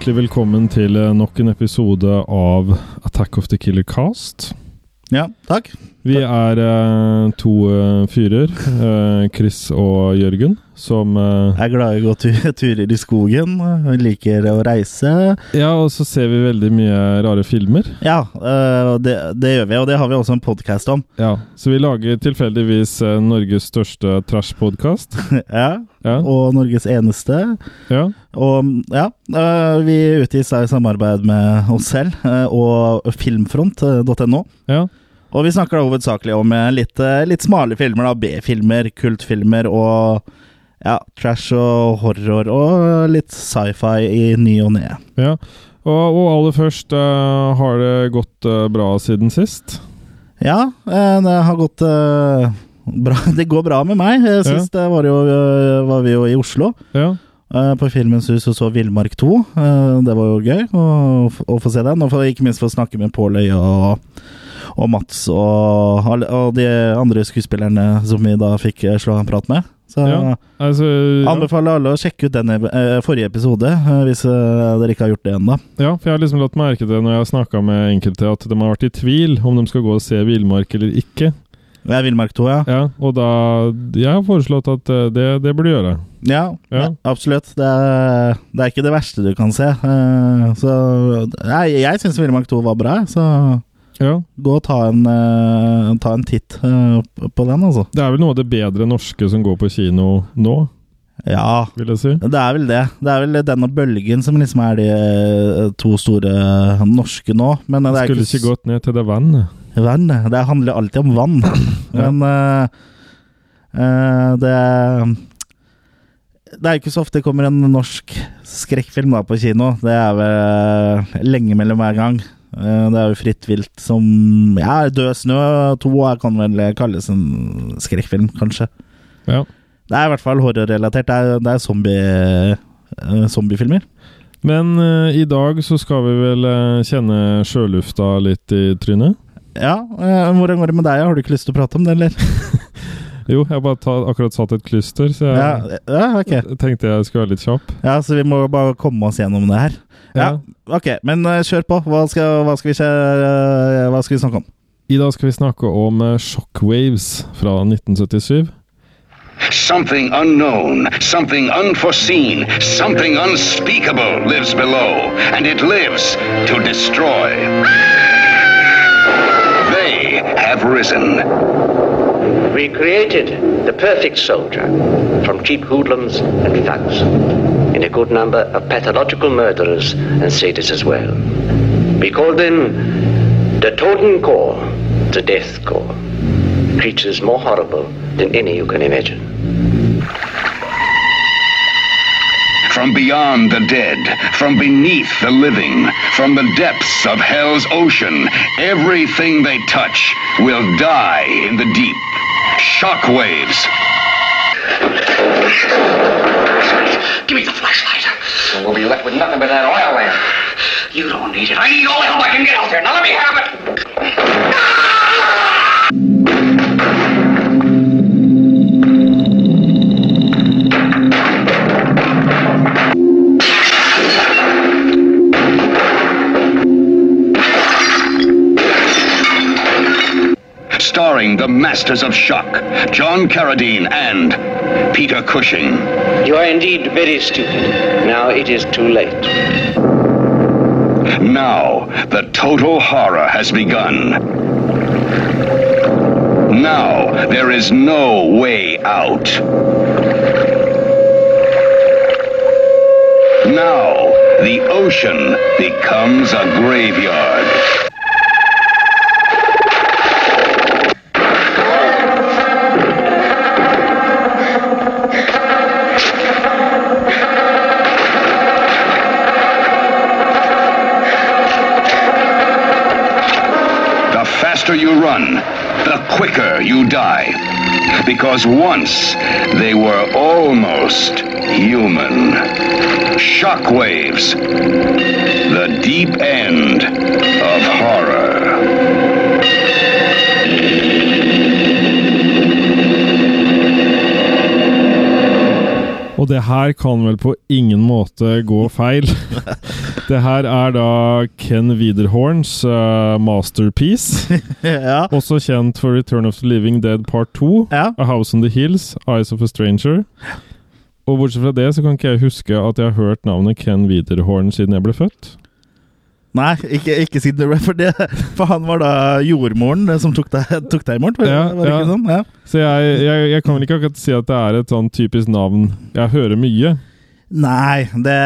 Hjertelig velkommen til eh, nok en episode av Attack of the Killer Cast. Ja, takk. Vi er eh, to eh, fyrer, eh, Chris og Jørgen, som eh, Jeg er glad i å gå tu turer i skogen. Jeg liker å reise. Ja, og så ser vi veldig mye rare filmer. Ja, øh, det, det gjør vi, og det har vi også en podkast om. Ja, Så vi lager tilfeldigvis eh, Norges største trash-podkast. ja, Ja, og Norges eneste. ja. Og ja, øh, vi utgis da i samarbeid med oss selv øh, og filmfront.no. ja. Og vi snakker da hovedsakelig om eh, litt, øh, litt smale filmer, da. B-filmer, kultfilmer og ja, trash og horror og litt sci-fi i ny og ne. ja. Og, og aller først, uh, har det gått uh, bra siden sist? Ja, eh, det har gått uh, bra. Det går bra med meg. Eh, Sist ja. var, jo, eh, var vi jo i Oslo. Ja. eh, På Filmens Hus og så Villmark 2. Eh, Det var jo gøy å, å få se den. Og for, ikke minst få snakke med Pål Øya og, og Mats og, og de andre skuespillerne som vi da fikk eh, slå en prat med. Så Ja. Altså, ja. anbefaler alle å sjekke ut denne eh, forrige episode, eh, hvis dere ikke har gjort det ennå. Ja, for jeg har liksom latt merke det når jeg har snakka med enkelte, at de har vært i tvil om de skal gå og se Villmark eller ikke. Det er Villmark 2, ja. Ja, Og da Jeg har foreslått at det, det burde gjøre. Ja, Ja. ja, absolutt. Det er, det er ikke det verste du kan se. Så Nei, jeg syns Villmark 2 var bra, så Ja. gå og ta en, uh, ta en titt uh, på den, altså. Det er vel noe av det bedre norske som går på kino nå, Ja, vil jeg si. det er vel det. Det er vel den og Bølgen som liksom er de eh, to store norske nå. Men det Skulle ikke ikke gått ned til det vannet. Vannet. Det handler alltid om vann. Men uh, det Det er ikke så ofte det kommer en norsk skrekkfilm da på kino. Det er vel lenge mellom hver gang. Eh, det er jo Fritt vilt som Ja, Død snø 2 er- kan vel kalles en skrekkfilm, kanskje. Ja. Det er i hvert fall horrorrelatert. Det er, det er zombie, eh, zombiefilmer. Men uh, i dag så skal vi vel kjenne sjølufta litt i trynet? Ja, Uh, Hvordan går det med deg? Har du ikke lyst til å prate om det, eller? Jo, jeg har bare ta, akkurat satt et klyster, så jeg Ja, ja ok. tenkte jeg skulle være litt kjapp. Ja, så vi må bare komme oss gjennom det her. Ja, ok, men uh, kjør på. Hva skal, hva, skal vi, se- eh, hva skal vi snakke om? I dag skal vi snakke om uh, Shockwaves fra 1977. Something unknown, something unforeseen, something unspeakable lives below, and it lives to destroy. They have risen. We created the perfect soldier from cheap hoodlums and thugs, in a good number of pathological murderers and sadists as well. We called them the Totem Corps, the Death Corps. Creatures more horrible than any you can imagine. From beyond the dead, from beneath the living, from the depths of hell's ocean, everything they touch will die in the deep. Shockwaves. Give me the flashlight. We'll be left with nothing but that oil lamp. You don't need it. I need all the help I can get out there. Now let me have it. Ah! Starring the masters of shock, John Carradine and Peter Cushing. You are indeed very stupid. Now it is too late. Now, the total horror has begun. Now, there is no way out. Now, the ocean becomes a graveyard. Faster you run, the quicker you die. Because once they were almost human. Shockwaves. The deep end of horror. det her kan vel på ingen måte gå feil. det her er da Ken Widerhorns uh, masterpiece. ja. Også kjent for Return of the Living Dead Part 2, Ja. A House on the Hills, Eyes of a Stranger. Og bortsett fra det så kan ikke jeg huske at jeg har hørt navnet Ken Widerhorn siden jeg ble født. Nei, ikke, ikke siden du ble for det. For han var da jordmoren eh, som tok deg, tok deg imot? Ja, ja. sånn? Ja. Så jeg, jeg, jeg kan vel ikke akkurat si at det er et sånn typisk navn jeg hører mye. Nei, det,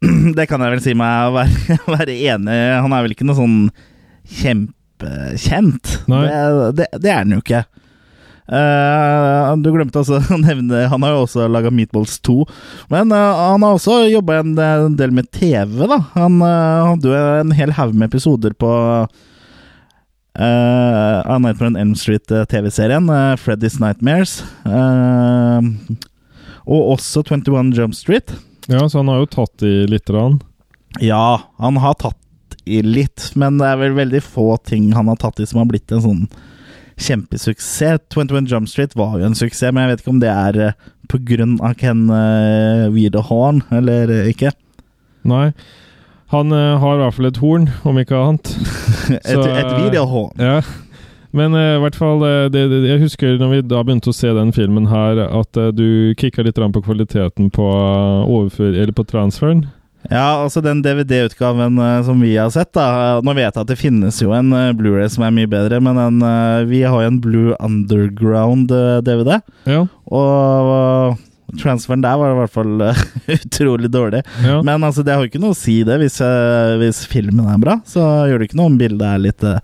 det kan jeg vel si meg å være, være enig. Han er vel ikke noe sånn kjempekjent. Det, det, det er han jo ikke. Uh, du glemte også å nevne Han har jo også laga Meatballs 2. Men uh, han har også jobba en, en del med TV, da. Han uh, hadde jo en hel haug med episoder på uh, Nightmare on Elm Street-TV-serien. Freddy's Nightmares. Eh, og også 21 Jump Street. Ja, så han har jo tatt i lite grann. Ja, han har tatt i litt, men det er vel veldig få ting han har tatt i som har blitt en sånn kjempesuksess. 21 Jump Street var jo en suksess, men jeg vet ikke om det er eh, på grunn av Ken uh, Widerhorn, eller eh, ikke. Nei. Han uh, har i hvert fall et horn, om ikke annet. Et, Så, et Widerhorn. Ja. Men i i hvert fall uh, det, det, Jeg husker når vi da begynte å se den filmen her, at uh, du kicka litt på kvaliteten på, uh, overfør, eller på transferen. Ja, altså den DVD-utgaven eh, som vi har sett, da. Nå vet jeg at det finnes jo en eh, Blu-ray som er mye bedre, men en, eh, vi har jo en Blue Underground-DVD. Ja. Og uh, transferen der var i hvert fall uh, utrolig dårlig. ja. Men altså, det har jo ikke noe å si det hvis, uh, hvis filmen er bra. Så gjør det ikke noe om bildet er litt uh,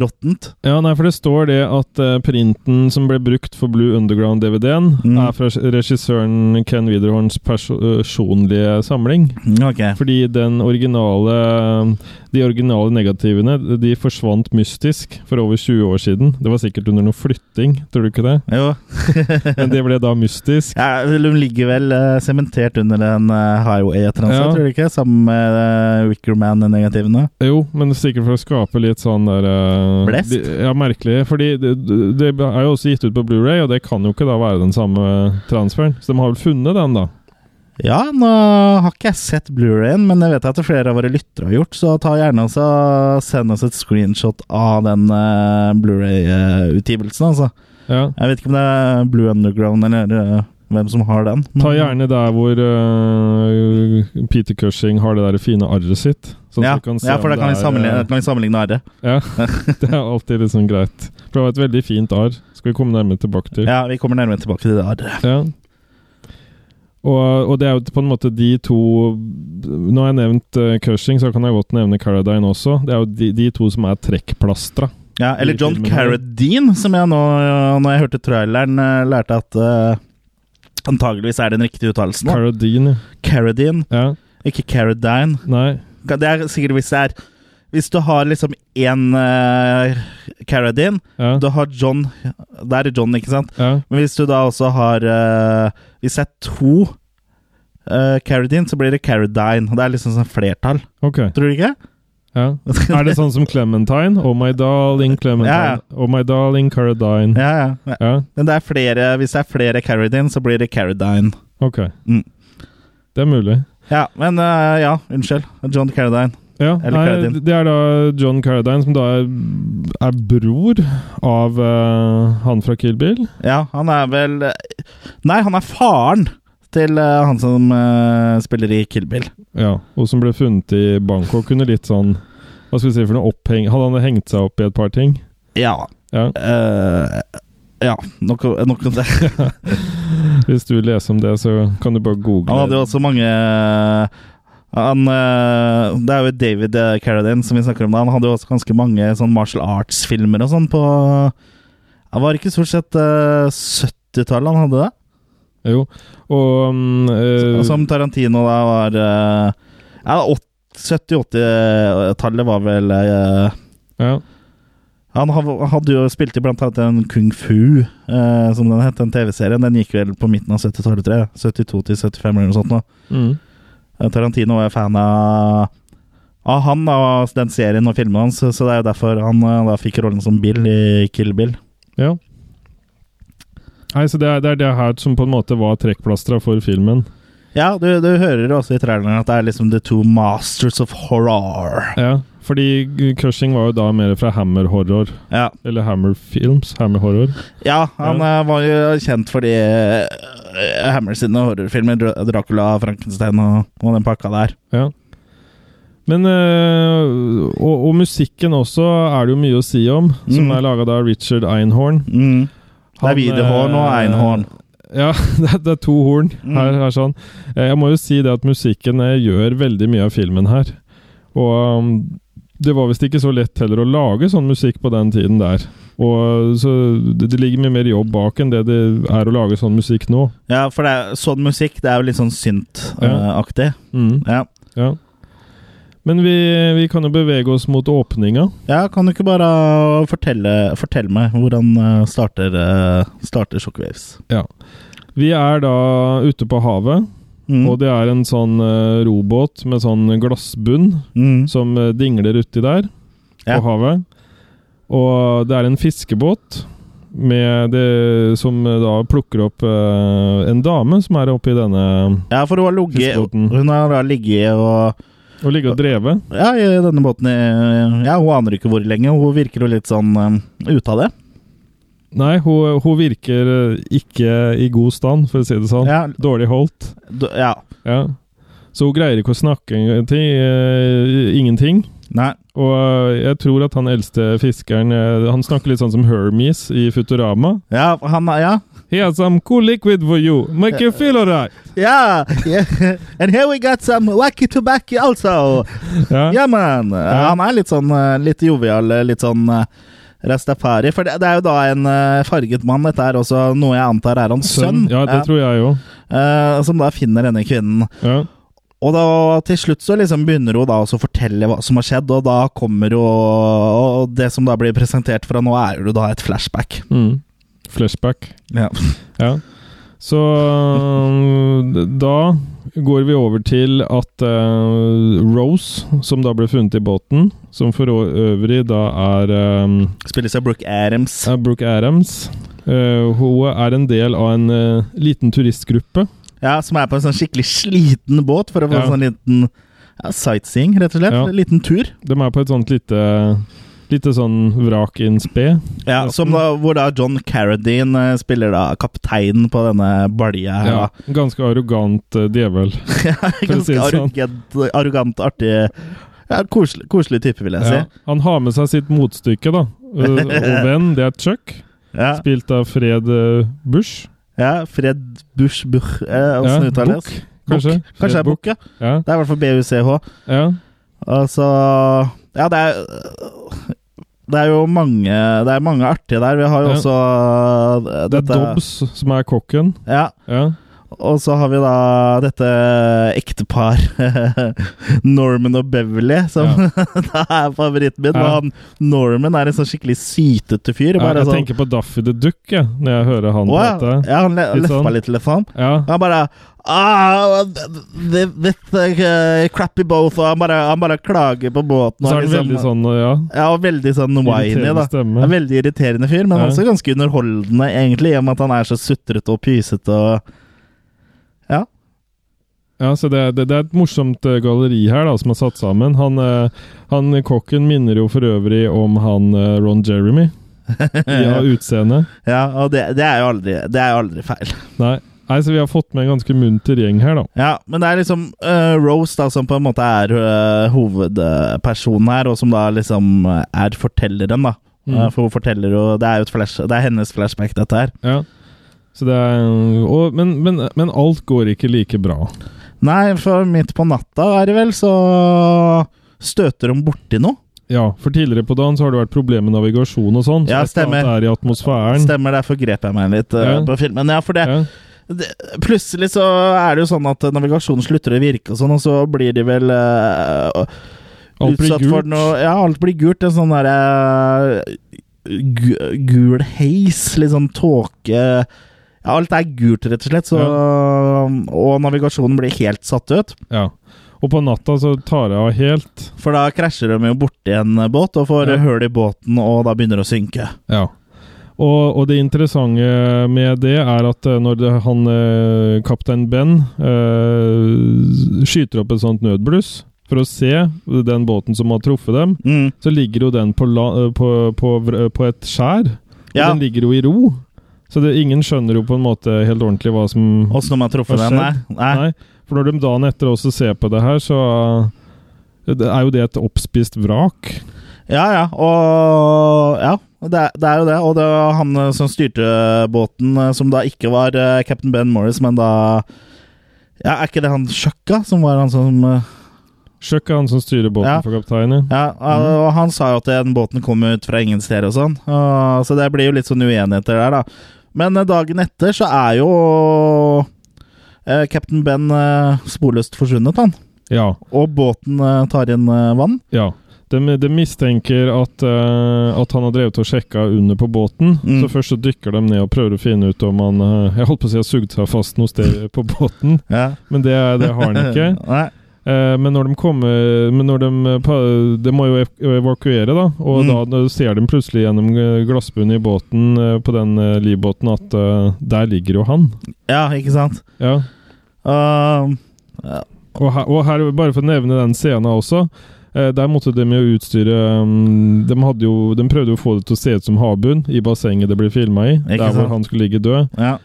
råttent. Ja, nei, for det står det at eh, printen som ble brukt for Blue Underground-DVD-en, Mm. er fra regissøren Ken Widerhorns personlige samling. Okay. Fordi den originale De originale negativene De forsvant mystisk for over 20 år siden. Det var sikkert under noe flytting, tror du ikke det? Jo. Men det ble da mystisk. Ja, De ligger vel uh, sementert under en uh, highway-transe, Ja. tror du ikke? Sammen med uh, Wickerman-negativene. Jo, men sikkert for å skape litt sånn der eh, Blest? Ja, merkelig. Fordi det, det er jo også gitt ut på Blu-ray, og det kan jo ikke da være den samme transferen. Så de har vel funnet den, da? Ja, nå har ikke jeg sett Blu-rayen, men jeg vet at flere av våre lyttere har gjort, så ta gjerne også send oss et screenshot av den uh, Blu-ray-utgivelsen, altså. Ja. Jeg vet ikke om det er Blue Underground eller uh, hvem som har den. Ta gjerne der hvor uh, Peter Cushing har det der fine arret sitt. Sånn ja, ja, for da kan vi sammenligne, eh, sammenligne arret. Ja, det er alltid liksom greit. For det var et veldig fint arr. Skal vi komme nærmere tilbake til. Ja, vi kommer nærmere tilbake til det arret. Ja. Og, og det er jo på en måte de to Nå har jeg nevnt uh, Cushing, så kan jeg godt nevne Caradine også. Det er jo de, de to som er trekkplastra. Ja, eller John. Carradine, som jeg nå, når jeg hørte traileren, eh, lærte at uh, antageligvis er den riktige uttalelsen. da. Caradine, Carradine, ja. ikke Carradine. Nei. Det er sikkert hvis det er Hvis du har liksom én uh, Carradine, Ja. du har John Der er John, ikke sant? ja. Men hvis du da også har uh, Hvis det er to uh, Carradine, så blir det Carradine. Det er liksom sånn flertall. Okay. Tror du ikke? Ja. Er det sånn som Clementine? Oh my darling Clementine. Ja. Oh my darling Caradine. Ja, ja. ja. Men det er flere, hvis det er flere Caradine, så blir det Caradine. ok. Mm. Det er mulig. Ja, men uh, ja, unnskyld. John Carradine. Ja, nei, det er da John Caradine, som da er, er bror av uh, han fra Kill Bill. Ja, han er vel Nei, han er faren til uh, han som uh, spiller i Kill Bill. Ja, og som ble funnet i Bangkok under litt sånn Hva skal vi si for noe oppheng Hadde Han hengt seg opp i et par ting. Ja. Ja. eh, ja, nok, nok om det. Hvis du vil lese om det, så kan du bare google. Han hadde jo også mange han, eh, Det er jo David eh, Carradine som vi snakker om da. Han hadde jo også ganske mange sånn martial arts-filmer og sånn på Det var ikke stort sett eh, 70-tallet han hadde det? Jo, og um, eh, Som Tarantino da var eh, Ja, 70-80-tallet var vel uh, ja. Han hadde jo spilt i blant annet en Kung Fu, eh, som den het, den TV-serien. Den gikk vel på midten av 70-tallet, tror jeg. 72 til 75 eller noe sånt. nå. Mm. Eh, Tarantino var fan av, av han og den serien og filmene hans, så det er jo derfor han eh, da fikk rollen som Bill i Kill Bill. ja. Nei, så det er, det er det her som på en måte var trekkplastra for filmen. Ja, du, du hører også i traileren at det er liksom The Two Masters of Horror. Ja, fordi Cushing var jo da mer fra Hammer Horror. Ja, Eller Hammer Films. Hammer Horror. ja han ja. var jo kjent for de eh, Hammer sine horrorfilmer. Dracula, Frankenstein og, og den pakka der. Ja. Men øh, og, og musikken også er det jo mye å si om, som Mm. er laga av Richard Einhorn. Mm. Det er videohorn og einhorn. Ja, det er, to horn Mm. her, her sånn. Eh, Jeg må jo si det at musikken eh, gjør veldig mye av filmen her. Og um, det var visst ikke så lett heller å lage sånn musikk på den tiden der. Og så det, det ligger mye mer jobb bak enn det det er å lage sånn musikk nå. Ja, for det er, sånn musikk, det er jo litt sånn synt-aktig. Mm, ja. ja. Men vi, vi kan jo bevege oss mot åpninga. ja, kan du ikke bare fortelle, fortelle meg hvordan eh, starter, uh, starter Shockwaves? Ja. Vi er da ute på havet, Mm. og det er en sånn robåt med sånn glassbunn Mm. som dingler uti der Ja. på havet. Og det er en fiskebåt med det, som da plukker opp en dame som er oppi denne Ja, for hun har ligget Fiskebåten. Hun har da ligget og Og ligger og drever? Ja, i denne båten Ja, hun aner ikke hvor lenge. Hun virker jo litt sånn um, ute av det. Nei, hun, hun virker eh, ikke i god stand, for å si det sånn. Ja, Dårlig holdt. d- ja. Ja. Så hun greier ikke å snakke til eh, ingenting. Nei. Og uh, jeg tror at han eldste fiskeren uh, Han snakker litt sånn som Hermes i Futurama. Ja, han Ja. He has some cool liquid for you. Make you feel alright. Yeah, yeah. And here we got some wacky tobacco also! Ja. yeah, man! Han er litt sånn uh, litt jovial, uh, litt sånn uh, Rastafari. For det, det er jo da en uh, farget mann. Dette er også noe jeg antar er hans sønn. Ja, det tror jeg jo. Uh, som da finner denne kvinnen. Ja. Og da til slutt så liksom begynner hun da å fortelle hva som har skjedd, og da kommer hun, Og det som da blir presentert fra nå, er jo da et flashback. Mm. Flashback. Ja. Ja. Så øh, da går vi over til at uh, Rose, som da ble funnet i båten, som for øvrig da er um, Spilles av Brooke Adams. er Brooke Adams. Uh, hun er en del av en uh, liten turistgruppe. Ja, Som er på en sånn skikkelig sliten båt for å få Ja. en sånn liten ja, sightseeing, rett og slett. Ja. En liten tur. De er på et sånt lite Lite sånn vrak in spe. Ja, som da, Hvor da John Carradine eh, spiller da kapteinen på denne balja. Ja, ganske arrogant uh, djevel. Ja, Ganske si sånn. arrogant, arrogant, artig ja, koselig, koselig type, vil jeg si. Ja. Han har med seg sitt motstykke, da. Uh, og venn, det er Chuck. Ja, Spilt av Fred Bush. ja Fred Bush Buch eh, Ja, Åssen uttales Buch, kanskje. Kanskje det er Buch, ja. Ja, Det er i hvert fall BUCH. ja. Altså Ja, det er Det er jo mange Det er mange artige der. Vi har jo Ja. også uh, Det er Dobbs som er kokken. Ja. Ja. Og så har vi da dette ektepar Norman og Beverly, som da er favoritten min. Ja. Han Norman er en sånn skikkelig sytete fyr. Ja, jeg sånn, tenker på Daffy the Duck jeg, når jeg hører han ja. prate. ja, han le Litt sånn. litt, liksom. Ja. Han bare ah, this, this uh, crappy boat Og han bare, han bare klager på båten. Så er han liksom- veldig sånn, ja Ja, og veldig sånn whiny, Irriterende da. stemme. En veldig irriterende fyr, men Ja. også ganske underholdende, egentlig, i og med at han er så sutrete og pysete og Ja. Ja, så det, det, det er et morsomt eh, galleri her da, som er satt sammen. Han, eh, han kokken minner jo for øvrig om han eh, Ron Jeremy. Ja, utseende. ja og det, det er jo aldri, det er jo aldri feil. Nei. Nei, så vi har fått med en ganske munter gjeng her, da. Ja, men det er liksom uh, Rose da, som på en måte er uh, hovedpersonen her, og som da liksom er fortelleren, da. Mm. Uh, for hun forteller jo Det er jo et flash, det er hennes flashback, dette her. Ja. Så det er, og, men, men, men alt går ikke like bra. Nei, for midt på natta er det vel, så støter de borti noe. Ja, for tidligere på dagen så har det vært problemer med navigasjon og sånn. så Ja, stemmer. Det er i atmosfæren. Stemmer, derfor grep jeg meg litt eh, Ja. på filmen. Ja, for det, Ja. det Plutselig så er det jo sånn at navigasjonen slutter å virke og sånn, og så blir de vel uh, utsatt for noe Ja, alt blir gult. En sånn derre uh, gul heis, litt sånn tåke ja, Alt er gult, rett og slett. Så, Og navigasjonen blir helt satt ut. Ja. Og på natta så tar jeg av helt. For da krasjer de jo borti en båt og får Ja. hull i båten, og da begynner det å synke. Ja. Og, og det interessante med det er at eh, når det, han eh, kaptein Ben øh, skyter opp et sånt nødbluss for å se den båten som har truffet dem, Mm. så ligger jo den på, la, på, på, på et skjær. Og Ja. den ligger jo i ro. Så det, ingen skjønner jo på en måte helt ordentlig hva som Åssen de har truffet den? Nei. Nei. For når de dagen etter også ser på det her, så det er jo det et oppspist vrak. Ja, ja. Og ja, det er, det er jo det. Og det var han eh, som styrte båten, eh, som da ikke var cap'n Captain Ben Morris, men da Ja, er ikke det han Sjøkka som var han som Sjøkka er han som styrer båten Ja. for kapteinen. Ja, og han sa jo at den båten kom ut fra ingen steder og sånn. Så det blir jo litt sånn uenigheter der, da. Men eh, dagen etter så er jo eh, Captain Ben eh, sporløst forsvunnet, han. Ja. Og båten eh, tar inn vann. ja. De, de mistenker at, at han har drevet og sjekka under på båten. Mm. Så først så dykker de ned og prøver å finne ut om han Jeg holdt på å si har sugd seg fast noe sted på båten, Ja. men det, det har han ikke. Nei. Eh, men når de kommer Men når de eh, De må jo evakuere, da. Og Mm. da, ser de plutselig gjennom eh, glassbunnen i båten på den livbåten at der ligger jo han. Ja, ikke sant? Ja. Uh, Og her, og her, bare for å nevne den scenen også. Der måtte de jo utstyre um, de, hadde jo, de prøvde jo å få det til å se ut som havbunn i bassenget det ble filma i. Ikke der sant? hvor han skulle ligge død. ja.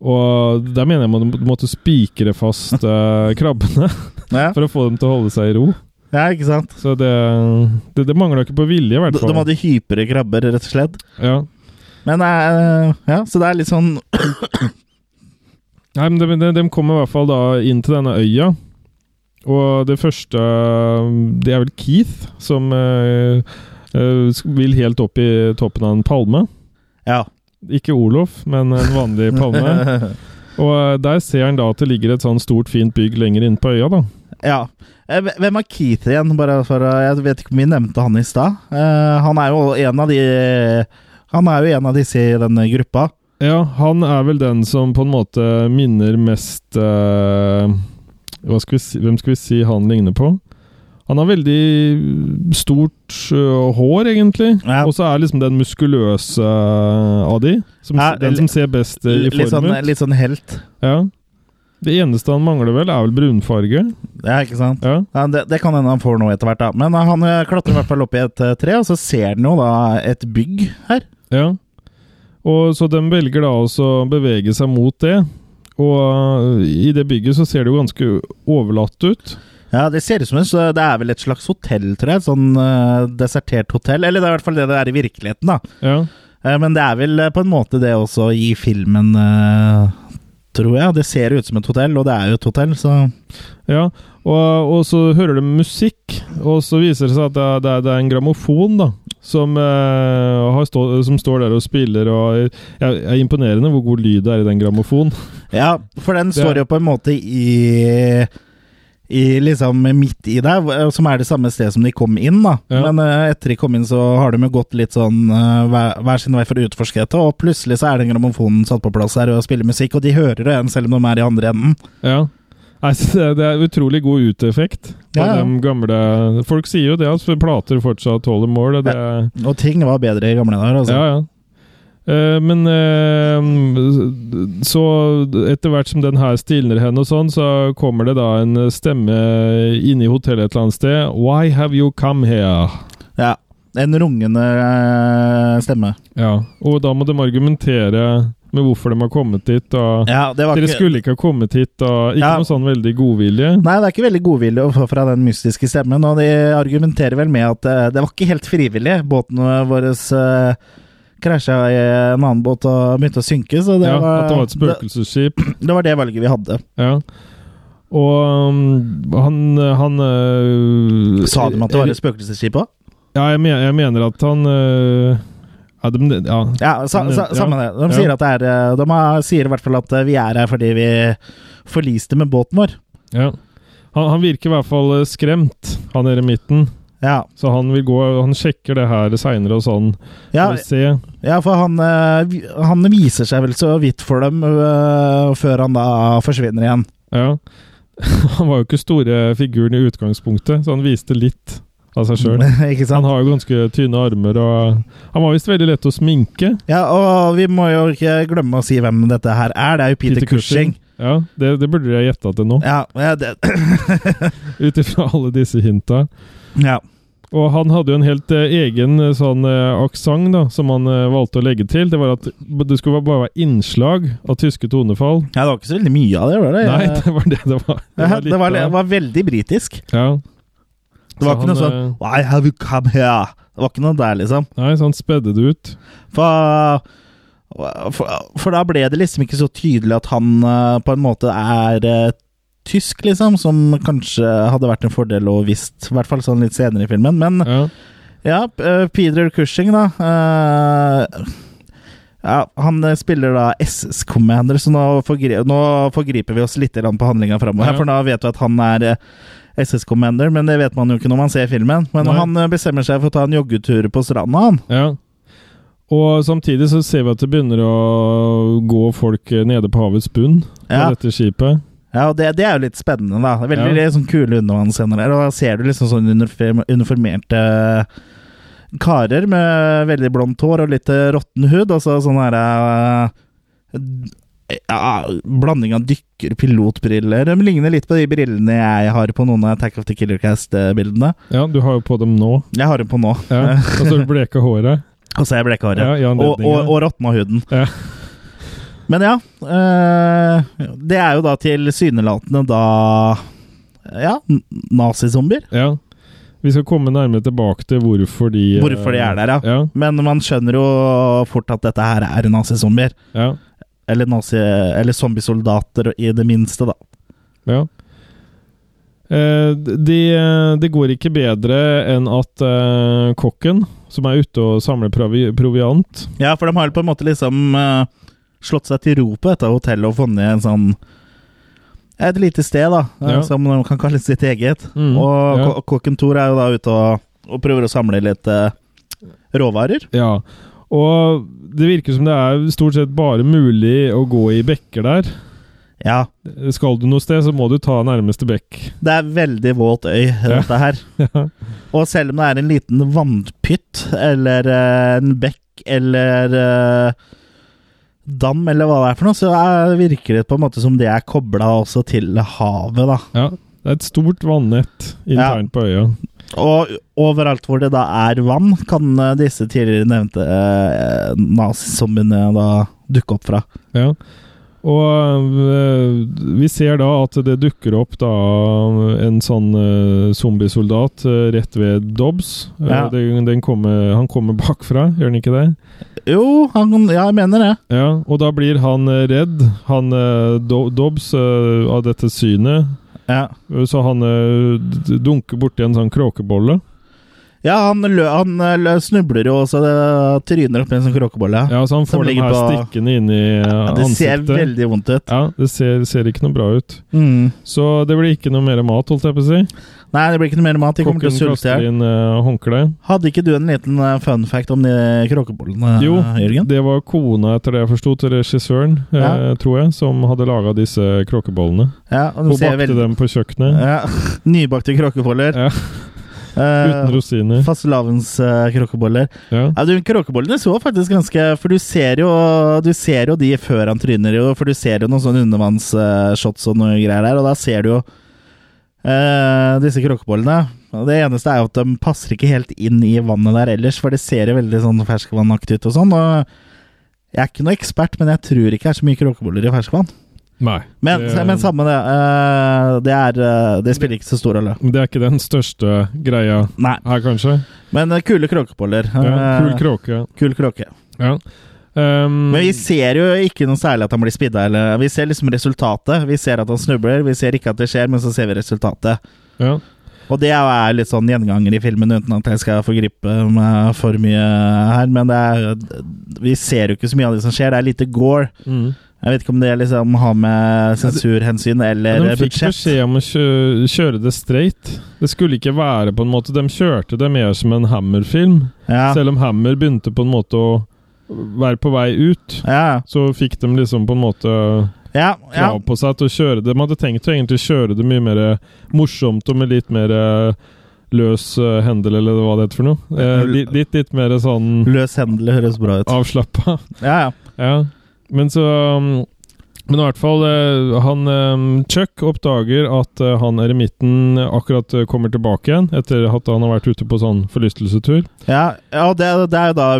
Og der mener jeg man måtte spikre fast uh, krabbene Ja. for å få dem til å holde seg i ro. ja, ikke sant? Så det, det, det mangla ikke på vilje, i hvert De, fall. de hadde hypere krabber, rett og slett. Ja. Men uh, ja, så det er litt sånn Nei, men de, de, de kommer i hvert fall da inn til denne øya. Og det første Det er vel Keith som uh, uh, vil helt opp i toppen av en palme. Ja. Ikke Olof, men en vanlig palme. Og eh, der ser han da at det ligger et sånn stort, fint bygg lenger inne på øya, da. ja. Eh, Hvem er Keith igjen? Bare for, jeg vet ikke om vi nevnte han i stad. Eh, han er jo en av de Han er jo en av disse i denne gruppa. Ja, han er vel den som på en måte minner mest uh, skal vi si, Hvem skal vi si han ligner på? Han har veldig stort uh, hår, egentlig. Ja. Og så er liksom den muskuløse uh, av de. Som, Ja, den som ser best uh, i form sånn, ut. litt sånn helt. Ja. Det eneste han mangler, vel, er vel brunfarge. Ja, ikke sant? Ja. Det, det kan hende han får noe etter hvert, da. Men eh, han eh, klatrer i hvert fall opp i et eh, tre, og så ser han jo da et bygg her. ja. Og Så de velger da også å bevege seg mot det. Og i det bygget så ser det jo ganske overlatt ut. Ja, det ser ut som en, så det er vel et slags hotell, tror jeg. Sånn uh, desertert hotell. Eller det er i hvert fall det det er i virkeligheten, da. Ja. Uh, men det er vel eh, på en måte det også i filmen, uh, tror jeg. Det ser ut som et hotell, og det er jo et hotell, så Ja, og, og så hører du musikk, og så viser det seg at det er, det er, det er en grammofon da, som, eh, har stå, som står der og spiller, og jeg, jeg er imponerende hvor god lyd det er i den grammofonen. Ja, for den står jo på en måte i i liksom midt i der, som er det samme sted som de kom inn, da. Ja. Men uh, etter de kom inn, så har de jo gått litt sånn uh, hver, hver sin vei for å utforske dette, og plutselig så er den grammofonen satt på plass her og spiller musikk, og de hører det igjen selv om de er i andre enden. Ja. Det, er utrolig god uteffekt på Ja, ja. de gamle Folk sier jo det, altså, plater fortsatt holder mål. og Det, Og ting var bedre i gamle dager, altså. Ja, ja. Eh, men eh, så etter hvert som den her stilner hen og sånn, så kommer det da en stemme inne i hotellet et eller annet sted. Why have you come here? Ja. En rungende eh, stemme. Ja, og da må de argumentere med hvorfor de har kommet dit. Og Ja, Dere ikke skulle ikke ha kommet hit, og ikke Ja. noe sånn veldig godvilje. Nei, det er ikke veldig godvilje å få fra den mystiske stemmen, og de argumenterer vel med at det var ikke helt frivillig. Båten vår uh, krasja i en annen båt og begynte å synke, så det, ja, var, At det var et spøkelsesskip. det, det var det valget vi hadde. Ja. Og um, han, han øh, Sa de at det var et spøkelsesskip òg? Ja, jeg, mener, jeg mener at han øh, ja, de, ja. Ja, sa, sa, samme det. De sier det er eh, De har, sier i hvert fall at eh, vi er her fordi vi forliste med båten vår. ja. Han, han virker i hvert fall øh, skremt, han nede i midten. Ja, Så han vil gå Han sjekker det her seinere og sånn. ja, ja for han, eh, han viser seg vel så vidt for dem eh, før han da forsvinner igjen. Ja. Han var jo ikke store figuren i utgangspunktet, så han viste litt av seg sjøl. Han har jo ganske tynne armer, og han var visst veldig lett å sminke. Ja, og vi må jo ikke glemme å si hvem dette her er. Det er jo Peter, Cushing. Ja, det, det burde jeg gjetta til nå, Ja, ja, ut ifra alle disse hinta. Ja. Og han hadde jo en helt eh, egen eh, sånn eh, aksent da, som han eh, valgte å legge til. Det var at det skulle bare være innslag av tyske tonefall. ja, det var ikke så veldig mye av det, var det? Nei, det var det det var. det, var, litt det, var, det av- var veldig britisk. ja. Det var Så ikke noe han, sånn eh, Why have you come here? Det var ikke noe der, liksom. Nei, så han spedde det ut. For, for, for da ble det liksom ikke så tydelig at han eh, på en måte er eh, tysk, liksom, som kanskje hadde vært en fordel å visst, i hvert fall sånn litt senere i filmen. Men Ja. ja, eh, Peter Cushing, da. uh, ja, Han eh, spiller da SS Commander, så nå, forgri nå forgriper vi oss litt på handlinga framover. Ja. For da vet vi at han er SS Commander, men det vet man jo ikke når man ser filmen. Men Nei. han bestemmer seg for å ta en joggetur på stranda, han. ja. Og samtidig så ser vi at det begynner å gå folk nede på havets bunn på Ja. dette skipet. Ja, og det, det er jo litt spennende, da. Veldig Ja. sånn kule undervannsscener der. Og da ser du liksom sånn uniformerte karer med veldig blondt hår og litt eh, råtten hud, og så sånn herre ja, Blanding av dykker, pilotbriller De ligner litt på de brillene jeg har på noen av Attack of the Killer Cast-bildene. Ja, du har jo på dem nå. Jeg har dem på nå. Ja. Og så bleka håret. Og så er jeg bleka håret. Ja, og, og, og råtna huden. Ja. Men ja. eh, det er jo da tilsynelatende da Ja, nazizombier. Ja. Vi skal komme nærmere tilbake til hvorfor de eh, Hvorfor de er der, ja. Ja. Men man skjønner jo fort at dette her er nazizombier. ja. Eller, nazi, eller zombiesoldater, i det minste, da. Ja. Eh, det de går ikke bedre enn at eh, kokken, som er ute og samler provi proviant Ja, for de har jo på en måte liksom eh, slått seg til ro på dette hotellet og funnet en sånn Et lite sted, da, eh, Ja. som de kan kalle sitt eget. Mm, og ja. kokken Thor er jo da ute og, og prøver å samle litt uh, råvarer. Ja. Og det virker som det er stort sett bare mulig å gå i bekker der. Ja, Skal du noe sted, så må du ta nærmeste bekk. det er veldig våt øy, dette her. Ja. Og selv om det er en liten vannpytt, eller uh, en bekk, eller eh, dam, eller hva det er for noe, så er, virker det på en måte som det er kobla også til havet, da. ja. Det er et stort vannett internt på øya. Og overalt hvor det da er vann, kan eh, disse tidligere nevnte eh, nazizombiene da dukke opp fra. Ja. Og øh, vi ser da at det dukker opp da en sånn øh, zombiesoldat øh, rett ved Dobbs. Ja. den, den kommer, han kommer bakfra, gjør han ikke det? Jo, han, ja, jeg mener det. Ja, og da blir han redd, han Dobbs, av dette synet. Ja, Så han dunker borti en sånn kråkebolle. Ja han, lø, han eh, lø, snubler jo også, det tryner opp i en sånn kråkebolle. Ja, så han får den her på- stikkende inn i øh, Ja, det ser veldig vondt ut. Ja, det ser, ser ikke noe bra ut. Mm. Så det blir ikke noe mer mat, holdt jeg på å si. Nei, det blir ikke noe mer mat. De kommer til å sulte i hjel. uh. Hadde ikke du en liten uh, fun fact om de kråkebollene, Jo, Jørgen? det var kona, etter det jeg forsto, til regissøren, eh, tror jeg, som hadde laga disse kråkebollene. Ja, og Hun bakte veldig- dem på kjøkkenet. Ja, Nybakte kråkeboller. Ja. Uten Uh, rosiner. Fastelavns uh, kråkeboller. Ja. Ja, du, Kråkebollene så faktisk ganske For du ser jo Du ser jo de før han tryner, jo. For du ser jo noen sånne undervannsshots og noe greier der, og da ser du jo uh, disse kråkebollene. Det eneste er jo at de passer ikke helt inn i vannet der ellers, for det ser jo veldig sånn ferskvannaktig ut og sånn. Og jeg er ikke noe ekspert, men jeg tror ikke det er så mye kråkeboller i ferskvann. Nei. Men, det, men samme det. eh, det, er, eh, det spiller ikke så stor rolle. det er ikke den største greia Nei. her, kanskje. Men eh, kule kråkeboller. Ja, kul kråke. kul kråke. Ja. Um, Men vi ser jo ikke noe særlig at han blir spidda. Eller, vi ser liksom resultatet. Vi ser at han snubler, vi ser ikke at det skjer, men så ser vi resultatet. ja. Og det er litt sånn gjenganger i filmen, uten at jeg skal forgripe meg for mye her. Men det er, vi ser jo ikke så mye av det som skjer. Det er lite gore. Mm. Jeg vet ikke om det liksom har med sensurhensyn eller budsjett de fikk budsjett. beskjed om å kjøre, kjøre det straight. Det skulle ikke være på en måte De kjørte det mer som en Hammer-film. Ja, Selv om Hammer begynte på en måte å være på vei ut, ja, så fikk de liksom på en måte ja, ja. krav på seg til å kjøre det. De hadde tenkt å egentlig kjøre det mye mer morsomt og med litt mer løs uh, hendel, eller hva det heter for noe. Eh, litt, litt, litt mer sånn Løs hendel høres bra ut. Avslappa. Ja, ja. ja. Men så um, men i hvert fall, eh, han eh, Chuck oppdager at eh, han eremitten akkurat kommer tilbake igjen, etter at han har vært ute på sånn forlystelsestur. Ja, ja det, det, er jo da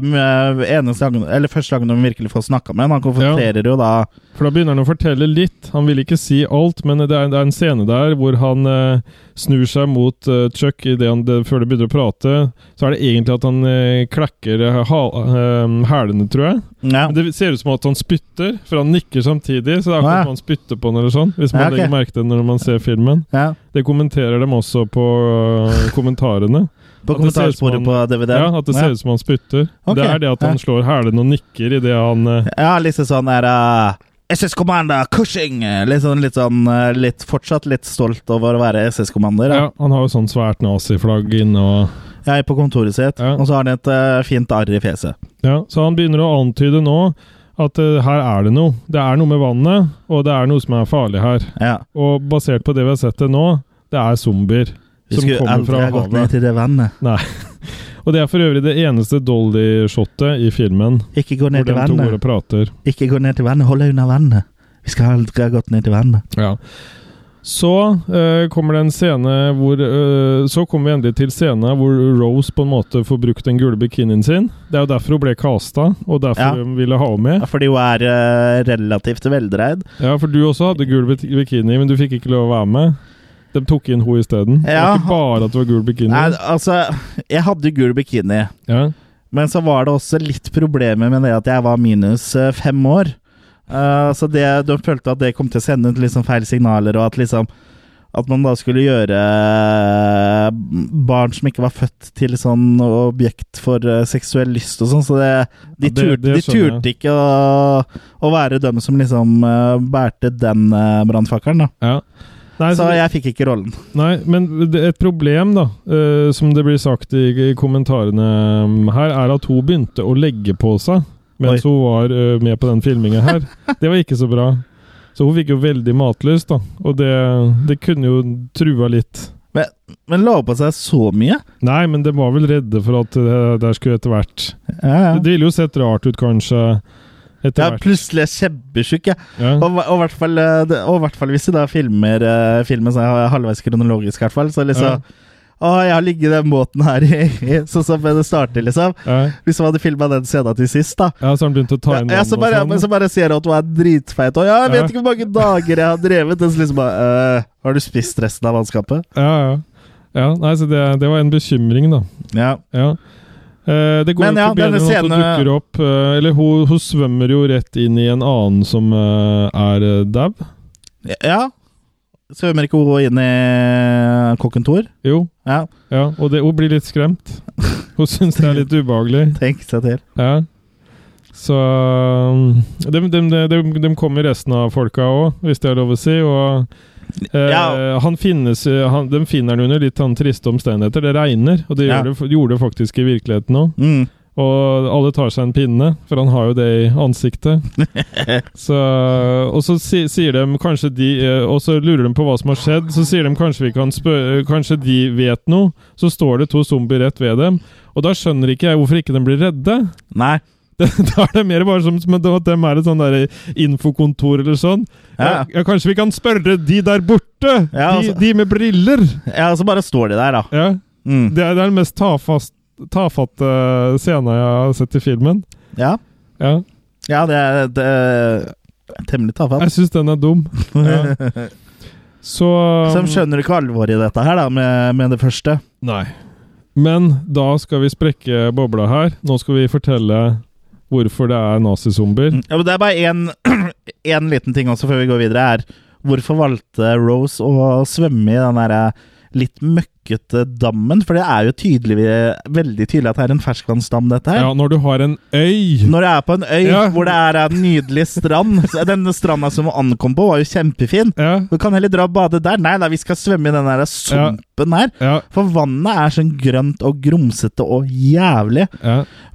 eneste gangen, eller første gangen de virkelig får snakka med ham. Han konfronterer ja. jo da For da begynner han å fortelle litt. Han vil ikke si alt, men det er, det er en scene der hvor han eh, snur seg mot eh, Chuck det han, det, før de begynner å prate. Så er det egentlig at han eh, klekker hælene, tror jeg. Ja. Men det ser ut som at han spytter, for han nikker samtidig. Så det er akkurat som han spytter på han eller sånn, hvis man ja, okay. legger merke til det når man ser filmen. Ja. Det kommenterer dem også på kommentarene. På kommentarsporet på DVD? Ja, at det ser ut som han spytter. Okay. Det er det at han slår hælene og nikker idet han uh, Ja, liksom sånn er uh, SS Commander Cushing! Litt sånn, litt sånn litt, Fortsatt litt stolt over å være SS-kommander. Ja. ja, han har jo sånn svært naziflagg inne og Ja, på kontoret sitt. Ja. Og så har han et uh, fint arr i fjeset. Ja, så han begynner å antyde nå at uh, her er det noe. Det er noe med vannet, og det er noe som er farlig her. Ja. Og basert på det vi har sett det nå, det er zombier. Vi skulle aldri ha gått ned til det vannet. Nei. Og det er for øvrig det eneste Dolly-shotet i filmen. Ikke gå ned til vannet. Ikke gå ned til vannet, hold deg unna vannet. Vi skal aldri ha gått ned til vannet. Ja. Så uh, kommer det en scene hvor uh, Så kommer vi endelig til scenen hvor Rose på en måte får brukt den gule bikinien sin. Det er jo derfor hun ble casta, og derfor ja. hun ville ha henne med. Ja, fordi hun er uh, relativt veldreid. Ja, for du også hadde gul bikini, men du fikk ikke lov å være med. De tok inn henne isteden? Ja. Det var ikke bare at det var gul bikini? Nei, altså, jeg hadde gul bikini. Ja. Men så var det også litt problemer med det at jeg var minus uh, fem år. Uh, så det, de følte at det kom til å sende ut liksom feil signaler, og at liksom at man da skulle gjøre uh, barn som ikke var født til sånn objekt for seksuell lyst og sånn. Så det, de, ja, det, turte, de turte ikke å, å, være dem som liksom bærte den brannfakkelen, da. Ja. Nei, så, så jeg fikk ikke rollen. Nei, men et problem, da, uh, som det blir sagt i, i, kommentarene um, her, er at hun begynte å legge på seg mens Oi. hun var uh, med på den filmingen her. det var ikke så bra. Så hun fikk jo veldig matlyst, da. Og det, det kunne jo trua litt. Men, men la hun på seg så mye? Nei, men de var vel redde for at det der skulle etter hvert ja, ja. Det ville jo sett rart ut, kanskje. Etter ja, plutselig er kjempesjuk, jeg. Ja. Og, og, hvert fall, eh, og hvert fall hvis du da filmer uh, filmen så halvveis kronologisk, i hvert fall, så liksom ja. Å, jeg har ligget i den båten her i, sånn som det starter, liksom. Ja. Hvis man hadde filma den scenen til sist, da. Ja, Så han begynte å ta inn ja, så bare, sånn. så bare ser du at hun er dritfeit. Og ja, jeg vet ja. ikke hvor mange dager jeg har drevet. Og så liksom bare øh, Har du spist resten av mannskapet? Ja, ja. ja nei, så det, det var en bekymring, da. Ja. ja. Uh, det går Men, ja, bedre når hun dukker opp uh, Eller hun, hun, svømmer jo rett inn i en annen som uh, er dau. Ja. Svømmer ikke hun inn i kokken Thor? Jo. Ja. ja og det, hun blir litt skremt. Hun syns det er litt ubehagelig. Tenk seg til. Ja. Så de, de, de, de kommer resten av folka òg, hvis det er lov å si. Og ja. Uh, han finnes, han, de finner han under litt han, triste omstendigheter. Det regner, og det, ja. gjorde, gjorde det faktisk i virkeligheten òg. Mm. Og alle tar seg en pinne, for han har jo det i ansiktet. så, og så si, sier de kanskje de uh, Og så lurer de på hva som har skjedd. Så sier de kanskje vi kan spørre Kanskje de vet noe. Så står det to zombier rett ved dem. Og da skjønner ikke jeg hvorfor ikke de blir redde. Nei da er det mer bare som, som at de er et sånn infokontor eller sånn. Ja. Ja, kanskje vi kan spørre de der borte? Ja, altså, de, de, med briller? Ja, så bare står de der, da. Ja. Mm. Det, er, det, er, den mest tafast, tafatte scenen jeg har sett i filmen. Ja. Ja, ja det, er, det er temmelig tafatt. Jeg syns den er dum. Så Så de skjønner ikke alvoret i dette her, da, med, med det første? Nei. Men da skal vi sprekke bobla her. Nå skal vi fortelle hvorfor det er nazizombier. Mm. Ja, men det er bare én liten ting også før vi går videre. er Hvorfor valgte Rose å svømme i den derre litt møkkete dammen? For det er jo tydelig, veldig tydelig at det er en ferskvannsdam, dette her. Ja, når du har en øy. Når du er på en øy ja. hvor det er en nydelig strand. Denne stranda som vi ankom på, var jo kjempefin. Ja. Du kan heller dra og bade der. Nei, da, vi skal svømme i den der sumpen her. Ja. For vannet er sånn grønt og grumsete og jævlig.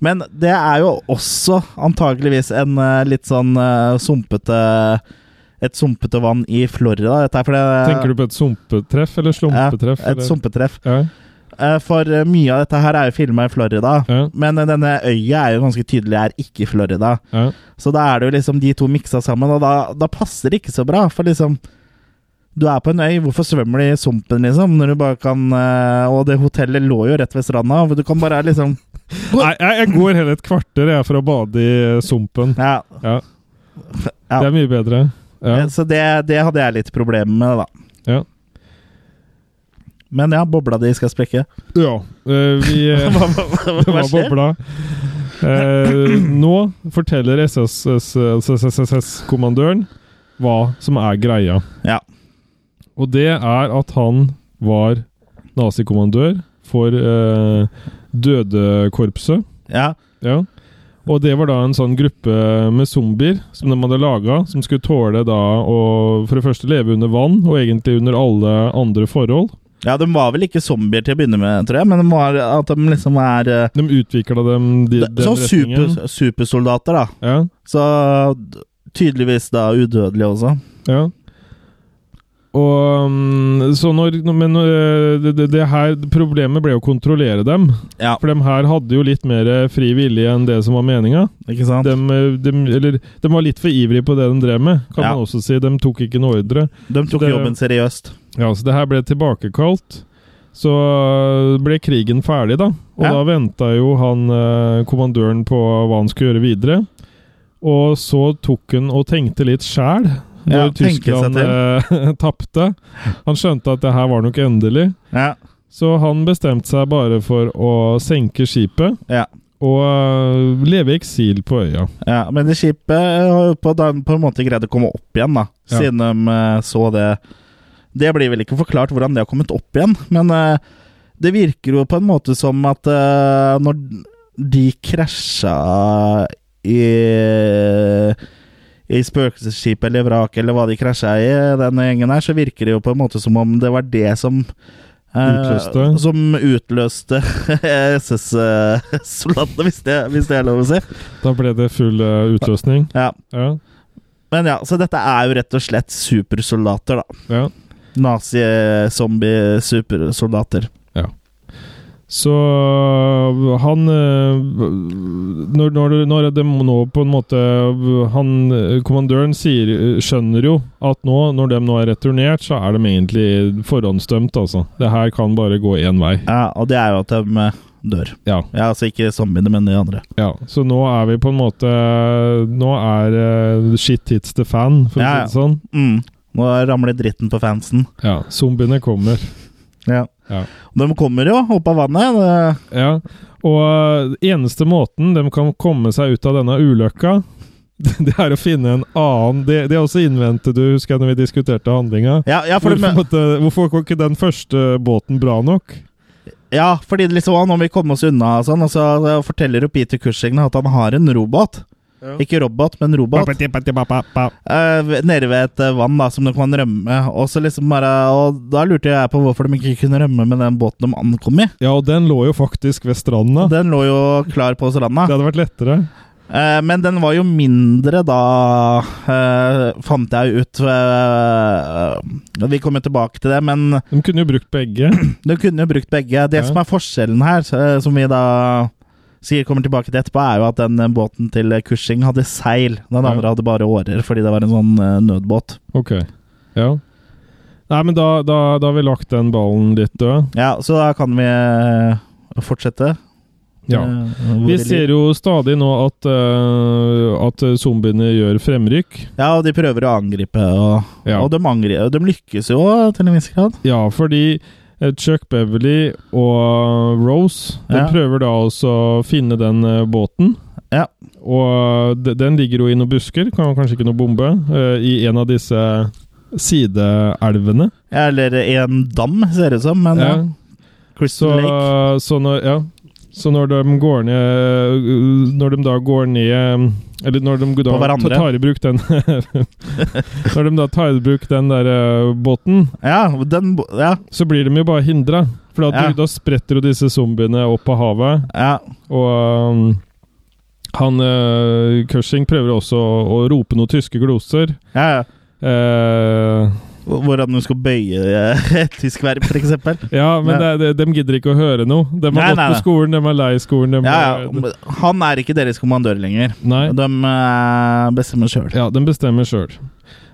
Men det er jo også antageligvis en uh, litt sånn uh, sumpete et sumpete vann i Florida. Dette det, Tenker du på et sumpetreff eller slumpetreff? Ja, et sumpetreff. Ja. Eh, For eh, mye av dette her er jo filma i Florida. Ja. Men eh, denne øya er jo ganske tydelig er ikke i Florida. Ja. Så da er det jo liksom de to miksa sammen, og da, da passer det ikke så bra. For liksom Du er på en øy, hvorfor svømmer du i sumpen, liksom? Når du bare kan Og det hotellet lå jo rett ved stranda, og du kan bare liksom Nei, jeg, jeg går hele et kvarter jeg for å bade i sumpen. Ja. Ja. Ja. Det er mye bedre. Ja. Eh, Så det, det hadde jeg litt problemer med, da. Ja. Men ja, bobla di skal sprekke. ja. eh, vi eh, Hva, hva, hva, hva bobla. Eh, nå forteller SSS-kommandøren hva som er greia. Ja. Og det er at han var nazikommandør for eh, Dødekorpset. Ja. Ja. Og det var da en sånn gruppe med zombier som de hadde laga, som skulle tåle da å for det første leve under vann, og egentlig under alle andre forhold. ja, de var vel ikke zombier til å begynne med, tror jeg, men de var, at de liksom er eh, De utvikla dem de, den Sånn retningen. super, supersoldater, da. Ja, Så tydeligvis da udødelige også. ja. Og mm, så når Men øh, det, det, det her Problemet ble å kontrollere dem. Ja, For de her hadde jo litt mer fri vilje enn det som var meninga. De, de, eller, de var litt for ivrige på det de drev med, kan Ja. man også si. De tok ikke noe ordre. De tok det- jobben seriøst. Ja, så det her ble tilbakekalt. Så øh, ble krigen ferdig, da. Og Ja. da venta jo han kommandøren på hva han skulle gjøre videre. Og så tok han og tenkte litt sjæl når ja, Tyskland uh, tapte. Han skjønte at det her var nok endelig. Ja, Så han bestemte seg bare for å senke skipet ja. og øh, leve i eksil på øya. ja. Men det skipet har jo på, på en måte greid å komme opp igjen, da. Siden de eh, så det Det blir vel ikke forklart hvordan det har kommet opp igjen, men eh, det virker jo på en måte som at eh, når de krasja i i spøkelsesskipet eller vraket eller hva de krasja i, denne gjengen her, så virker det jo på en måte som om det var det som eh, Utløste. Som utløste SS-soldatene, hvis, det- hvis det er lov å si. Da ble det full øh, utløsning. Ja. Ja. Men ja, så dette er jo rett og slett supersoldater, da. ja. Nazi-zombie-supersoldater. Så han øh, når, når, når de nå på en måte han, Kommandøren sier, skjønner jo at nå, når de nå er returnert, så er de egentlig forhåndsdømt, altså. Det her kan bare gå én vei. Ja, og det er jo at de eh, dør. Ja. Ja, altså ikke zombiene, men de andre. ja. Så nå er vi på en måte Nå er øh, shit hits the fan, for Ja, å ja. si det sånn. Mm. Nå ramler dritten på fansen. Ja. Zombiene kommer. Ja. Ja. De kommer jo opp av vannet. Det, Ja, og øh, eneste måten de kan komme seg ut av denne ulykka, det er å finne en annen Det, det også innvendte du, husker jeg, når vi diskuterte handlinga. ja, ja, for Hvorfor, de, måtte, hvorfor var ikke den første båten bra nok? ja, fordi det liksom, nå må vi komme oss unna, og sånn, og så forteller jo Peter Cushing at han har en robåt. Ikke robot, men robot. Eh, nede ved et eh, vann da, som de kan rømme. Og så liksom bare Og da lurte jeg på hvorfor de ikke kunne rømme med den båten de ankom i. Ja, og den lå jo faktisk ved stranda. Den lå jo klar på stranda. Det hadde vært lettere. Eh, men den var jo mindre da, eh, fant jeg ut. eh, vi kommer tilbake til det, men De kunne jo brukt begge. de kunne jo brukt begge. Det Ja. som er forskjellen her, eh, som vi da sikkert kommer tilbake til etterpå, er jo at den eh, båten til Cushing hadde seil. Den Ja. andre hadde bare årer, fordi det var en sånn eh, nødbåt. Ok. Ja. Nei, men da, da, da har vi lagt den ballen litt død. Ja, så da kan vi eh, fortsette. Ja. Eh, Vi ser jo stadig nå at, uh, at zombiene gjør fremrykk. Ja, og de prøver å angripe, og, Ja. og de, angriper, de lykkes jo til en viss grad. Ja, fordi eh, Chuck Beverly og Rose de Ja. prøver da også å finne den eh, båten. Ja. Og de, den ligger jo i noen busker, kan kanskje ikke noe bombe, eh, i en av disse sideelvene. Eller en dam, ser det ut som, men ja. Ja. Crystal Så, Lake. så, når, ja. Så når de går ned Når de da går ned Eller når de da tar i bruk den Når de da tar i bruk den der eh, båten, Ja, den Ja. så blir de jo bare hindra. For Ja. da spretter jo disse zombiene opp på havet. ja. Og um, han uh, Cushing prøver også å, å rope noen tyske gloser. ja, ja. Eh, Hvordan du skal bøye eh, et tysk verb, f.eks. Ja, men ja. det, de gidder ikke å høre noe. De har Nei, gått nei, på skolen, de er lei skolen. Ja, ja. Han er ikke deres kommandør lenger. Nei. De eh, bestemmer sjøl. Ja, de bestemmer sjøl.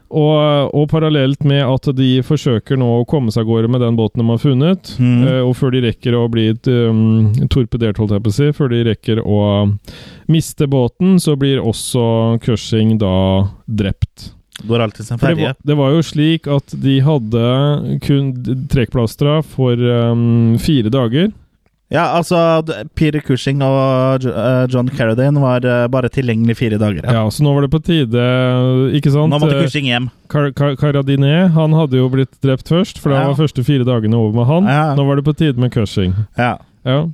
Og, og parallelt med at de forsøker nå å komme seg av gårde med den båten de har funnet, eh, og før de rekker å bli um, torpedert, holdt jeg på å si, før de rekker å miste båten, så blir også Cushing da drept. Går alltid sin ferje. var, det var jo slik at de hadde kun trekkplastra for um, fire dager. Ja, altså Peter Cushing og eh, John Carradine var eh, bare tilgjengelig fire dager. Ja. Så nå var det på tide, ikke sant? Nå måtte Eh, Cushing hjem. Car Car Carradine han hadde jo blitt drept først, for det Ja. var første fire dagene over med han. Ja. Nå var det på tide med Cushing. Ja. Ja.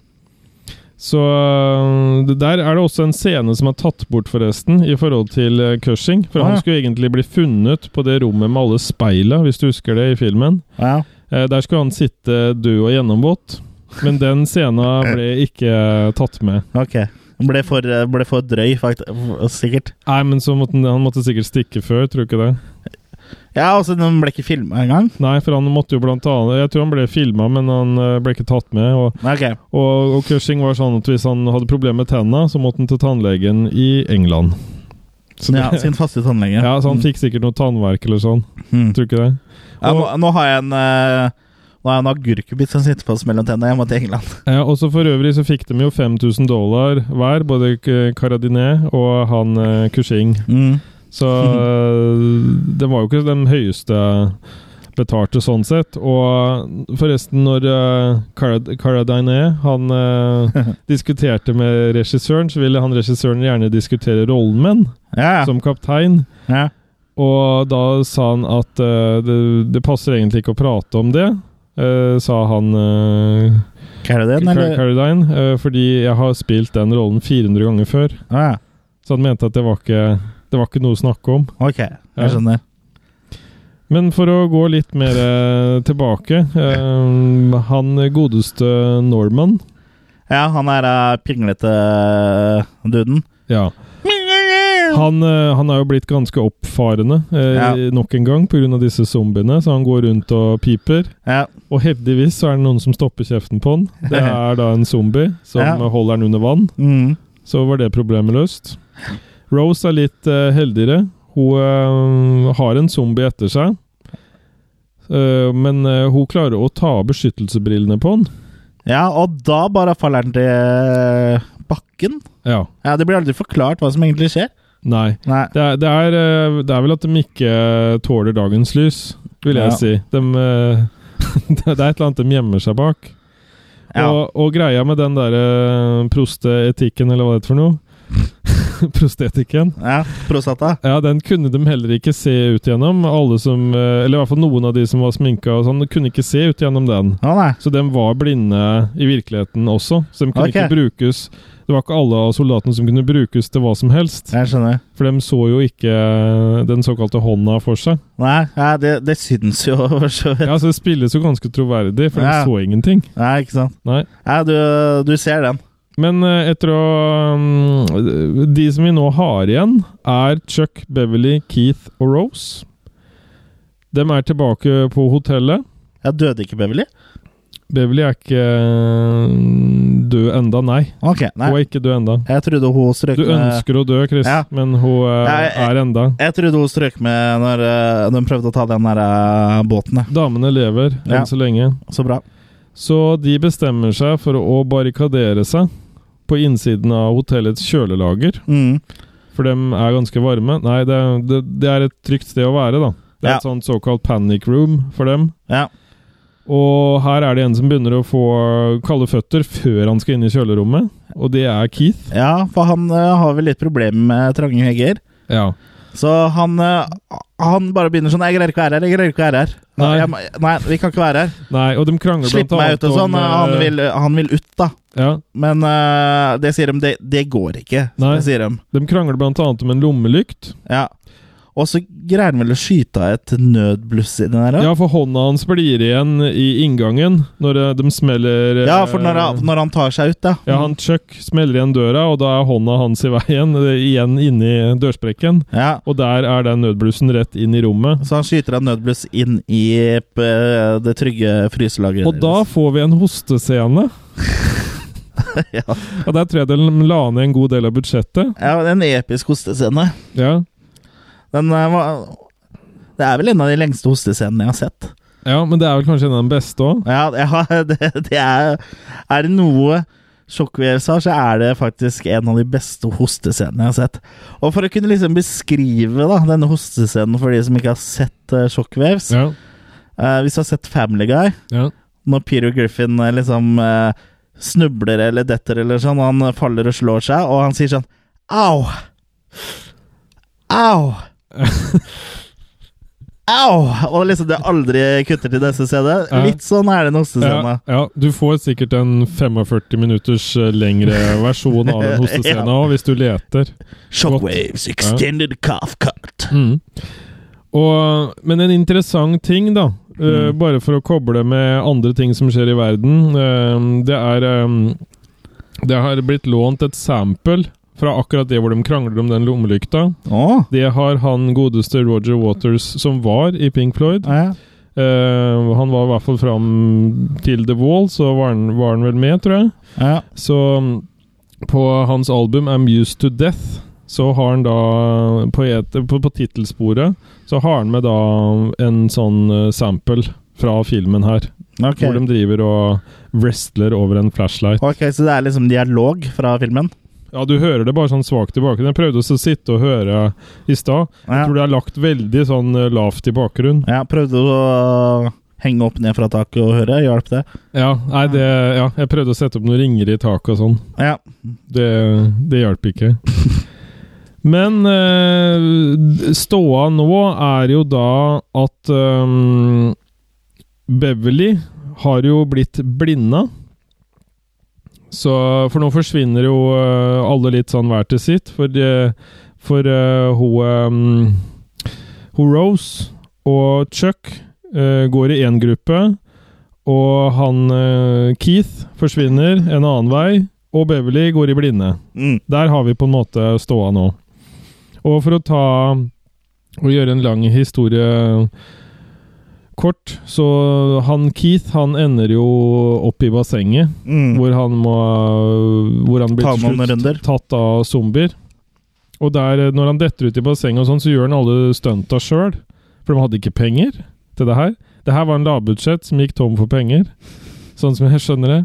Så øh, der er det også en scene som er tatt bort, forresten, i forhold til øh, Cushing. For Ah, han skulle egentlig bli funnet på det rommet med alle speila, hvis du husker det, i filmen. ja. Eh, der skulle han sitte død og gjennomvåt. Men den scena ble ikke tatt med. Ok. Ble for, ble for drøy, faktisk. Sikkert. Nei, men så måtte han, han måtte sikkert stikke før, tror du ikke det? Ja, altså, den ble ikke filma engang. Nei, for han måtte jo blant annet Jeg tror han ble filma, men han øh, ble ikke tatt med. Og Ok. Og, og Cushing var sånn at hvis han hadde problemer med tenna, så måtte han til tannlegen i England. Så Ja, sin faste tannlege. ja, så han fikk sikkert noe tannverk eller sånn. Mm. Tror ikke det? Ja, nå, nå har jeg en uh Nå har jeg en agurkebit som sitter fast mellom tennene. Jeg må til England. Ja, og så For øvrig så fikk de jo 5000 dollar hver, både K- og han eh, Cushing. Mm. Så eh, det var jo ikke den høyeste betalte sånn sett. Og forresten, når uh, Caradinet han eh, diskuterte med regissøren, så ville han regissøren gjerne diskutere rollen med Ja, som kaptein. ja. Og da sa han at uh, det, det passer egentlig ikke å prate om det, eh, sa han Carradine, eller? Caroline, eh, fordi jeg har spilt den rollen 400 ganger før. Ja. Så han mente at det var ikke, det var ikke noe å snakke om. Ok, Ja. jeg skjønner. Men for å gå litt mer eh, tilbake eh, Han godeste Norman Ja, han er uh, pinglete eh, duden. Ja. Han, han er jo blitt ganske oppfarende eh, Ja. nok en gang pga. disse zombiene, så han går rundt og piper. Ja. Og heldigvis så er det noen som stopper kjeften på han. Det er da en zombie som Ja. holder han under vann. Mm. Så var det problemet løst. Rose er litt uh, heldigere. Hun uh, har en zombie etter seg. Uh, men hun klarer å ta av beskyttelsesbrillene på han. ja, og da bare faller han til bakken. Ja. Ja, Det blir aldri forklart hva som egentlig skjer. Nei. Nei. Det er, det, er, det er vel at de ikke tåler dagens lys, vil jeg Ja. si. De, det er et eller annet de gjemmer seg bak. Ja. Og, og greia med den derre prosteetikken, eller hva det er for noe Prostetikken. ja, Prostata. Ja, den kunne de heller ikke se ut gjennom. Alle som, eh, eller i hvert fall noen av de som var sminka og sånn, kunne ikke se ut gjennom den. Å. Så de var blinde i virkeligheten også. Så de kunne okay. ikke brukes Det var ikke alle av soldatene som kunne brukes til hva som helst. Jeg skjønner. For de så jo ikke den såkalte hånda for seg. Nei, ja, det, det syns jo for så vidt. Ja, så Det spilles jo ganske troverdig, for Ja. de så ingenting. Nei, ikke sant. Nei. Ja, du, du ser den. Men eh, etter å mm, De som vi nå har igjen, er Chuck, Beverly, Keith og Rose. De er tilbake på hotellet. Jeg døde ikke Beverly? Beverly er ikke mm, død enda, nei. Okay, nei. Hun er ikke død enda. Jeg trodde hun strøk Du med ønsker å dø, Chris, Ja. men hun jeg, jeg- er enda. Jeg trodde hun strøk med når eh, de prøvde å ta den der eh, båten. Damene lever Ja. så lenge. Så bra. Så de bestemmer seg for å barrikadere seg på innsiden av hotellets kjølelager. Mm. For dem er ganske varme. Nei, det, det, det er et trygt sted å være, da. Det er Ja. et sånt såkalt panic room for dem. Ja. Og her er det en som begynner å få kalde føtter før han skal inn i kjølerommet. Og det er Keith. ja, for han uh, har vel litt problemer med trange vegger. Ja. Så han, eh, han bare begynner sånn 'Jeg greier ikke å være her, jeg greier ikke å være her'. Nei. Jeg nei, vi kan ikke være her. Nei, og de krangler Slipp blant meg ut og sånn. om, Han eh, vil, han vil ut, da. Ja, Men uh, det sier de, det, det går ikke. Nei. Det sier de. De krangler blant annet om en lommelykt. Ja. Og så greier han vel å skyte av et nødbluss i den der? Ja, for hånda hans blir igjen i inngangen når eh, de smeller eh, Ja, for når han, når han tar seg ut, da. Ja, han Chuck smeller igjen døra, og da er hånda hans i veien, eh, igjen inni dørsprekken. ja. Og der er den nødblussen rett inn i rommet. Så han skyter av nødbluss inn i eh, det trygge fryselageret. Og da får vi en hostescene. ja. Og der tror jeg de la ned en god del av budsjettet. ja, en episk hostescene. Ja, Den eh, var Det er vel en av de lengste hostescenene jeg har sett. ja men det er vel kanskje en av de beste òg. Ja, ja det, det er Er det noe Shockwave har, så er det faktisk en av de beste hostescenene jeg har sett. Og for å kunne liksom beskrive da denne hostescenen for de som ikke har sett uh, Shockwaves Ja, uh, Hvis du har sett Family Guy, ja. når Peter Griffin uh, liksom uh, snubler eller detter eller sånn, og han eh, faller og slår seg, og han sier sånn Au! Au! Au! Og liksom det aldri kutter til neste CD. Ja. Litt sånn er det en hostescene. Ja, ja, du får sikkert en 45 minutters eh, lengre versjon av den hostescenen Ja. hvis du leter. Shockwaves extended calf cut. Mm. Og, men en interessant ting, da, mm. uh, bare for å koble med andre ting som skjer i verden, uh, det er um, Det har blitt lånt et sample fra akkurat det hvor de krangler om den lommelykta. Oh. Det har han godeste Roger Waters, som var i Pink Floyd. Ja. Uh, han var i hvert fall fram til The Wall, så var han, var han vel med, tror jeg. ja. Så mm, på hans album 'Amused to Death' så har han da På, et, på, på tittelsporet så har han med da en sånn eh, sample fra filmen her. Okay. Hvor de driver og wrestler over en flashlight. ok, så det er liksom dialog fra filmen? Ja, du hører det bare sånn svakt i bakgrunnen. Jeg prøvde å sitte og høre i stad. Jeg Ja. tror det er lagt veldig sånn eh, lavt i bakgrunnen. ja. Prøvde å henge opp ned fra taket og høre? Hjalp det? Ja, nei, det, ja, jeg prøvde å sette opp noen ringer i taket og sånn. Ja. Det, det hjalp ikke. Men øh, ståa nå er jo da at øh, Beverly har jo blitt blinda. Så For nå forsvinner jo eh, alle litt sånn hver til sitt. For, eh, for uh, hun um, Hun Rose og Chuck uh, går i én gruppe. Og han uh, Keith forsvinner en annen vei. Og Beverly går i blinde. Mm. Der har vi på en måte ståa nå. Og for å ta og gjøre en lang historie kort, så han Keith han ender jo opp i bassenget, Mm. hvor han må Hvor han blir til slutt tatt av zombier. Og der, når han detter ut i bassenget og sånn, så gjør han alle stunta sjøl. For de hadde ikke penger til det her. Det her var en lavbudsjett som gikk tom for penger. Sånn som jeg skjønner det.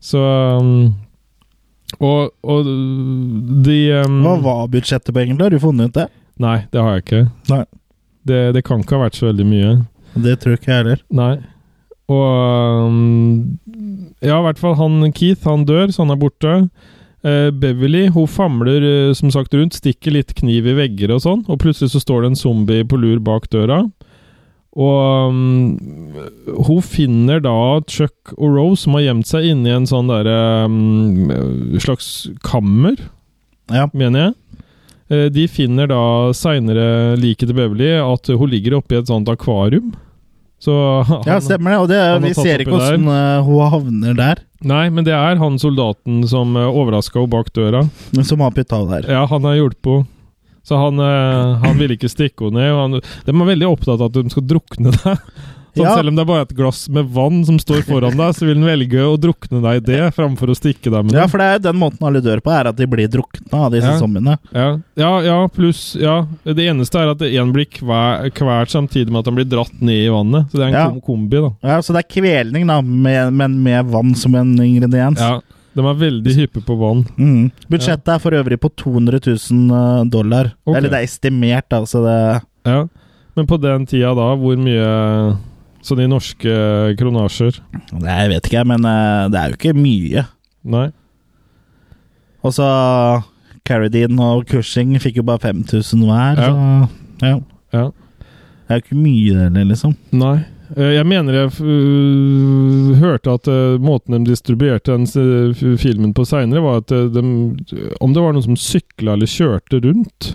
Så um, Og, og de um, Hva var budsjettet på egentlig? Har du funnet ut det? Nei, det har jeg ikke. Nei. Det, det kan ikke ha vært så veldig mye. Det tror ikke jeg heller. Nei. Og um, Ja, i hvert fall han Keith, han dør, så han er borte. Eh, Beverly hun famler eh, som sagt rundt, stikker litt kniv i vegger og sånn, og plutselig så står det en zombie på lur bak døra. Og um, hun finner da Chuck og Rose, som har gjemt seg inni en sånn derre um, slags kammer, Ja. mener jeg. Eh, De finner da seinere liket til Beverly at hun ligger oppi et sånt akvarium. Så han, ja, stemmer det. Og det, vi ser ikke der. hvordan eh, hun havner der, Nei, men det er han soldaten som uh, overraska henne bak døra. som har putta henne der. Ja, han har hjulpet henne. Så han, eh, han vil ikke stikke henne ned. Han, de er veldig opptatt av at de skal drukne deg. Sånn, Ja. Selv om det er bare et glass med vann som står foran deg, så vil den velge å drukne deg i det, framfor å stikke deg med Ja, det. for det er den måten alle dør på, er at de blir drukna av disse Ja. zombiene. Ja, ja, ja pluss ja. Det eneste er at én blir kvalt samtidig med at han blir dratt ned i vannet. Så det er en Ja. kombi, da. Ja, Så det er kvelning, da, med, men med vann som en ingrediens. Ja, De er veldig hyppe på vann. Mm. Budsjettet er for øvrig på 200 000 dollar. Okay. Eller det er estimert, altså. det Ja. Men på den tida da, hvor mye Sånn i norske kronasjer Nei, Jeg vet ikke, men eh, det er jo ikke mye. Nei. Og så Carradine og Cushing fikk jo bare 5000 hver, Ja. så ja. Ja. Det er jo ikke mye, det, liksom. Nei. Eh, Jeg mener jeg øh, hørte at måten de distribuerte den øh, filmen på seinere, var at de Om det var noen som sykla eller kjørte rundt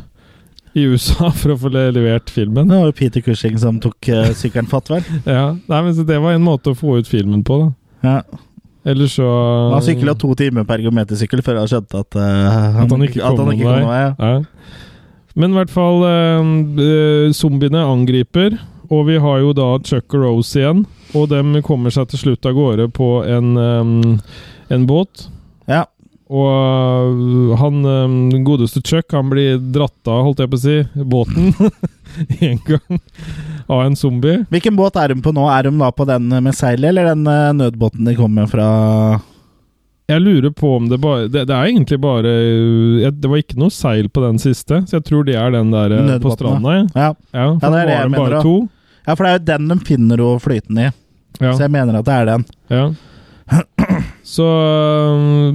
i USA for å få levert filmen. Det var jo Peter Cushing som tok uh, sykkelen fatt, vel? Ja, Nei, men så Det var en måte å få ut filmen på, da. Ja. Eller så Han sykla to timer per geometersykkel før han skjønte at, uh, At han ikke kom noen noen vei. vei. Ja. Ja. Men i hvert fall eh, Zombiene angriper, og vi har jo da Chuck og Rose igjen. Og dem kommer seg til slutt av gårde på en, um, en båt. Ja. Og øh, han øh, den godeste Chuck han blir dratt av, holdt jeg på å si, båten en gang av en zombie. Hvilken båt er de på nå? Er de da på den med seil, eller den eh, nødbåten de kommer fra? Jeg lurer på om det bare Det, det er egentlig bare øh, Det var ikke noe seil på den siste, så jeg tror det er den der Nødbåten, på stranda. Ja, Ja. ja det er det jeg mener ja, for det er jo den de finner henne flytende i. Ja. Så jeg mener at det er den. Ja. Så,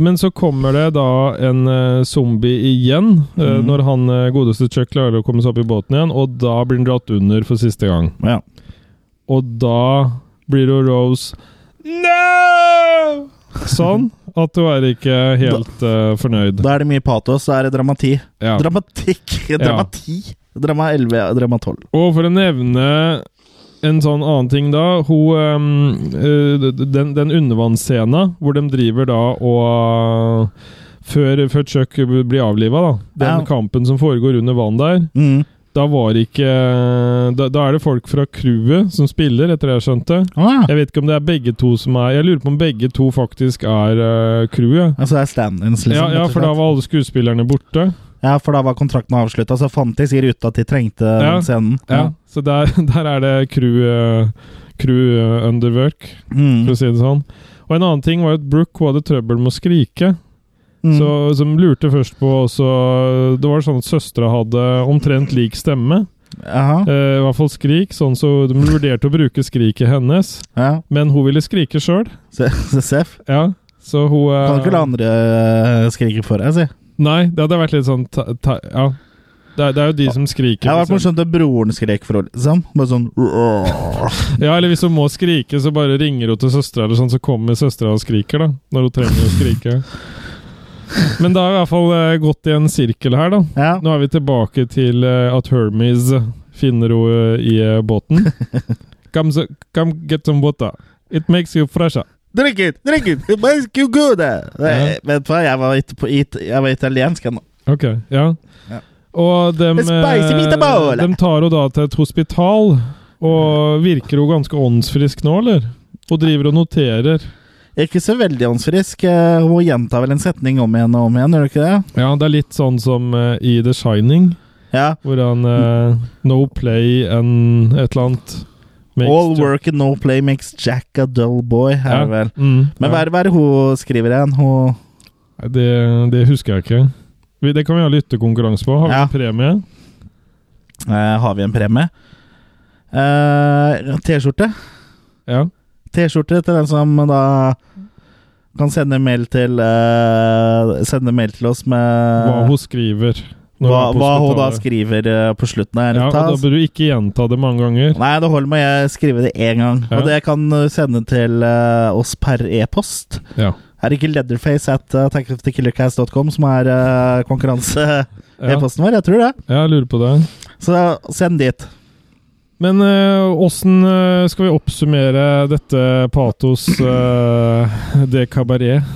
men så kommer det da en øh, zombie igjen, øh, Mhm. når han øh, godeste Chuck klarer å komme seg opp i båten igjen, og da blir han dratt under for siste gang. Ja. Og da blir jo Rose No! Sånn at du er ikke helt uh, fornøyd. Da er det mye patos, så er det dramati. Ja. Dramatikk! Dramati! Drama 11 drama 12. Og for å nevne en sånn annen ting da hun, øhm, øh, Den, den undervannsscenen hvor de driver da og før, før Chuck blir avliva, da. Den Ja. kampen som foregår under vann der. Mm. Da var ikke da, da er det folk fra crewet som spiller, etter det jeg skjønte. Ah, Jeg vet ikke om det er begge to som er Jeg lurer på om begge to faktisk er uh, crewet. altså det er stand-ins, liksom. ja, ja, for da var alle skuespillerne borte. Ja, for da var kontrakten avslutta, så fant de sier ut at de trengte Ja. den scenen. Ja, Så der, der er det crew, uh, crew uh, underwork, Mm. for å si det sånn. Og en annen ting var at Brooke hadde trøbbel med å skrike. Mm. Så, som lurte først på også Det var sånn at søstera hadde omtrent lik stemme. Eh, I hvert fall skrik, sånn så de vurderte å bruke skriket hennes. Ja. Men hun ville skrike sjøl. Se- se- Ja, så hun eh, Kan ikke la andre eh, skrike for deg, si. Nei, det hadde vært litt sånn ta, ta, Ja. Det er, det er jo de som skriker. Det hadde vært liksom. morsomt om broren skrek for liksom. Bare sånn Ja, eller hvis hun må skrike, så bare ringer hun til søstera, eller sånn, så kommer søstera og skriker, da. Når hun trenger å skrike. Men da har vi i hvert fall eh, gått i en sirkel her, da. Ja. Nå er vi tilbake til eh, at Hermes finner henne i eh, båten. Come, come get some water. It makes you fresher. Drikk it! Drikk it! It makes you good! Eh, Vet du hva, jeg var, it, på, it, jeg var italiensk ennå. Ok, ja. Ja. Og dem, A spicy eh, tar henne da til et hospital. Og virker hun ganske åndsfrisk nå, eller? Og driver og noterer. Ikke så veldig åndsfrisk. Eh, Hun gjentar vel en setning om igjen og om igjen, gjør du ikke det? Ja, det er litt sånn som eh, i The Shining, Ja. hvor han eh, No play and et eller annet makes All work and no play makes Jack a dull boy, er Ja. det vel. Mm, Men hva er det hun skriver igjen? Hun Det, det husker jeg ikke. Det kan vi ha lyttekonkurranse på. Har vi Ja. en premie? eh, Har vi en premie? Eh, T-skjorte. Ja. T-skjorte til den som da kan sende mail til eh, Sende mail til oss med Hva hun skriver. Hva, hva hun da skriver eh, på slutten her. Ja, da bør du ikke gjenta det mange ganger. Nei, det holder med jeg skriver det én gang. Ja. Og det kan du sende til eh, oss per e-post. Ja. Er det ikke Leatherface at uh, attackofthekillercast.com som er uh, konkurranse-e-posten vår? Jeg tror det. Jeg lurer på det. Så send dit. Men åssen skal vi oppsummere dette patos uh, de kabaret?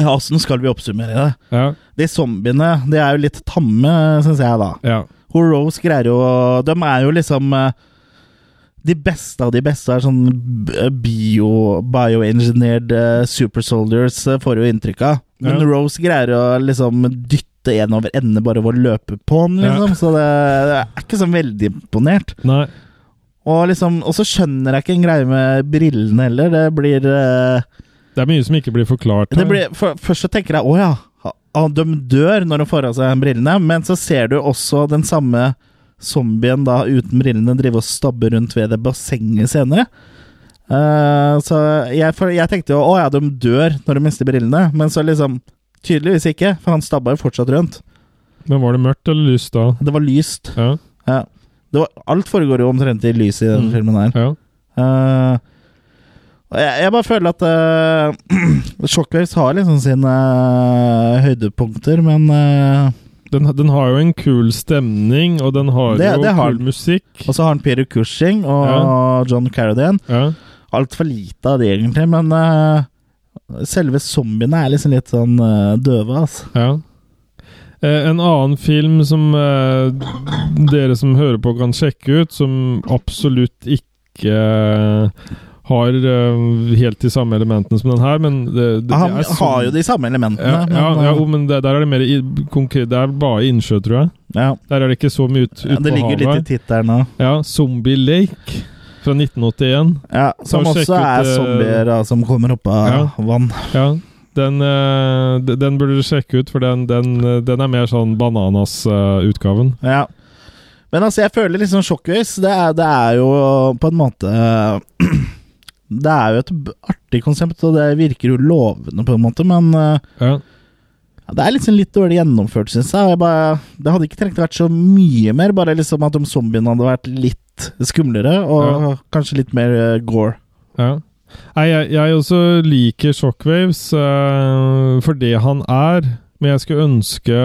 Ja, Åssen skal vi oppsummere det? Ja. De zombiene de er jo litt tamme, syns jeg, da. ja. Horose Rose greier jo De er jo liksom eh, De beste av de beste er sånn bio, bioengineered eh, super soldiers, eh, får jo inntrykk av. Men Ja. Rose greier å liksom dytte en over ende bare ved å løpe på den, Ja. liksom. Så det, det er ikke sånn veldig imponert. Nei. Og liksom Og så skjønner jeg ikke en greie med brillene heller. Det blir eh, Det er mye som ikke blir forklart. det blir, for, Først så tenker jeg å ja, ah, de dør når de får av seg brillene, men så ser du også den samme zombien da uten brillene drive og stabbe rundt ved det bassenget senere. Uh, så jeg, jeg tenkte jo å ja, de dør når de mister brillene, men så liksom Tydeligvis ikke, for han stabba jo fortsatt rundt. Men var det mørkt eller lyst da? Det var lyst. Ja. Ja. Det var, alt foregår jo omtrent i lys i den Mm. filmen her. ja. Og jeg, jeg bare føler at uh, Shockwaves har liksom sine uh, høydepunkter, men uh, den, den har jo en kul stemning, og den har Det- jo det har kul den. musikk. Og så har han Peter Cushing og Ja. John Carradine. Ja. Altfor lite av det, egentlig, men uh, selve zombiene er liksom litt sånn eh, døve, altså. Ja. Eh, en annen film som eh, dere som hører på kan sjekke ut, som absolutt ikke eh, har uh, helt de samme elementene som den her, men det, det, Han det har jo de samme elementene. ja, ja, men, ja, ja, jo, men det, der er det mer i, konkret Det er bare innsjø, tror jeg. ja. Der er det ikke så mye ut, ut Ja, det ligger havet. litt i tittelen nå. Ja, Zombie Lake fra 1981. Ja, som også sjekk ut, er eh, zombier da, som kommer opp av vann. Ja, den, eh, den burde du sjekke ut, for den, den, eh, den er mer sånn Bananas-utgaven. Ja. Men altså, jeg føler liksom sjokkvis. det det er jo på en måte Det er jo et artig konsept, og det virker jo lovende, på en måte, men eh, ja. ja, det er liksom litt dårlig gjennomført, syns jeg. jeg bare, det hadde ikke trengt å vært så mye mer, bare liksom at de zombiene hadde vært litt skumlere, og kanskje litt mer eh, gore. Ja. Nei, jeg, jeg også liker Shockwaves uh, for det han er, men jeg skulle ønske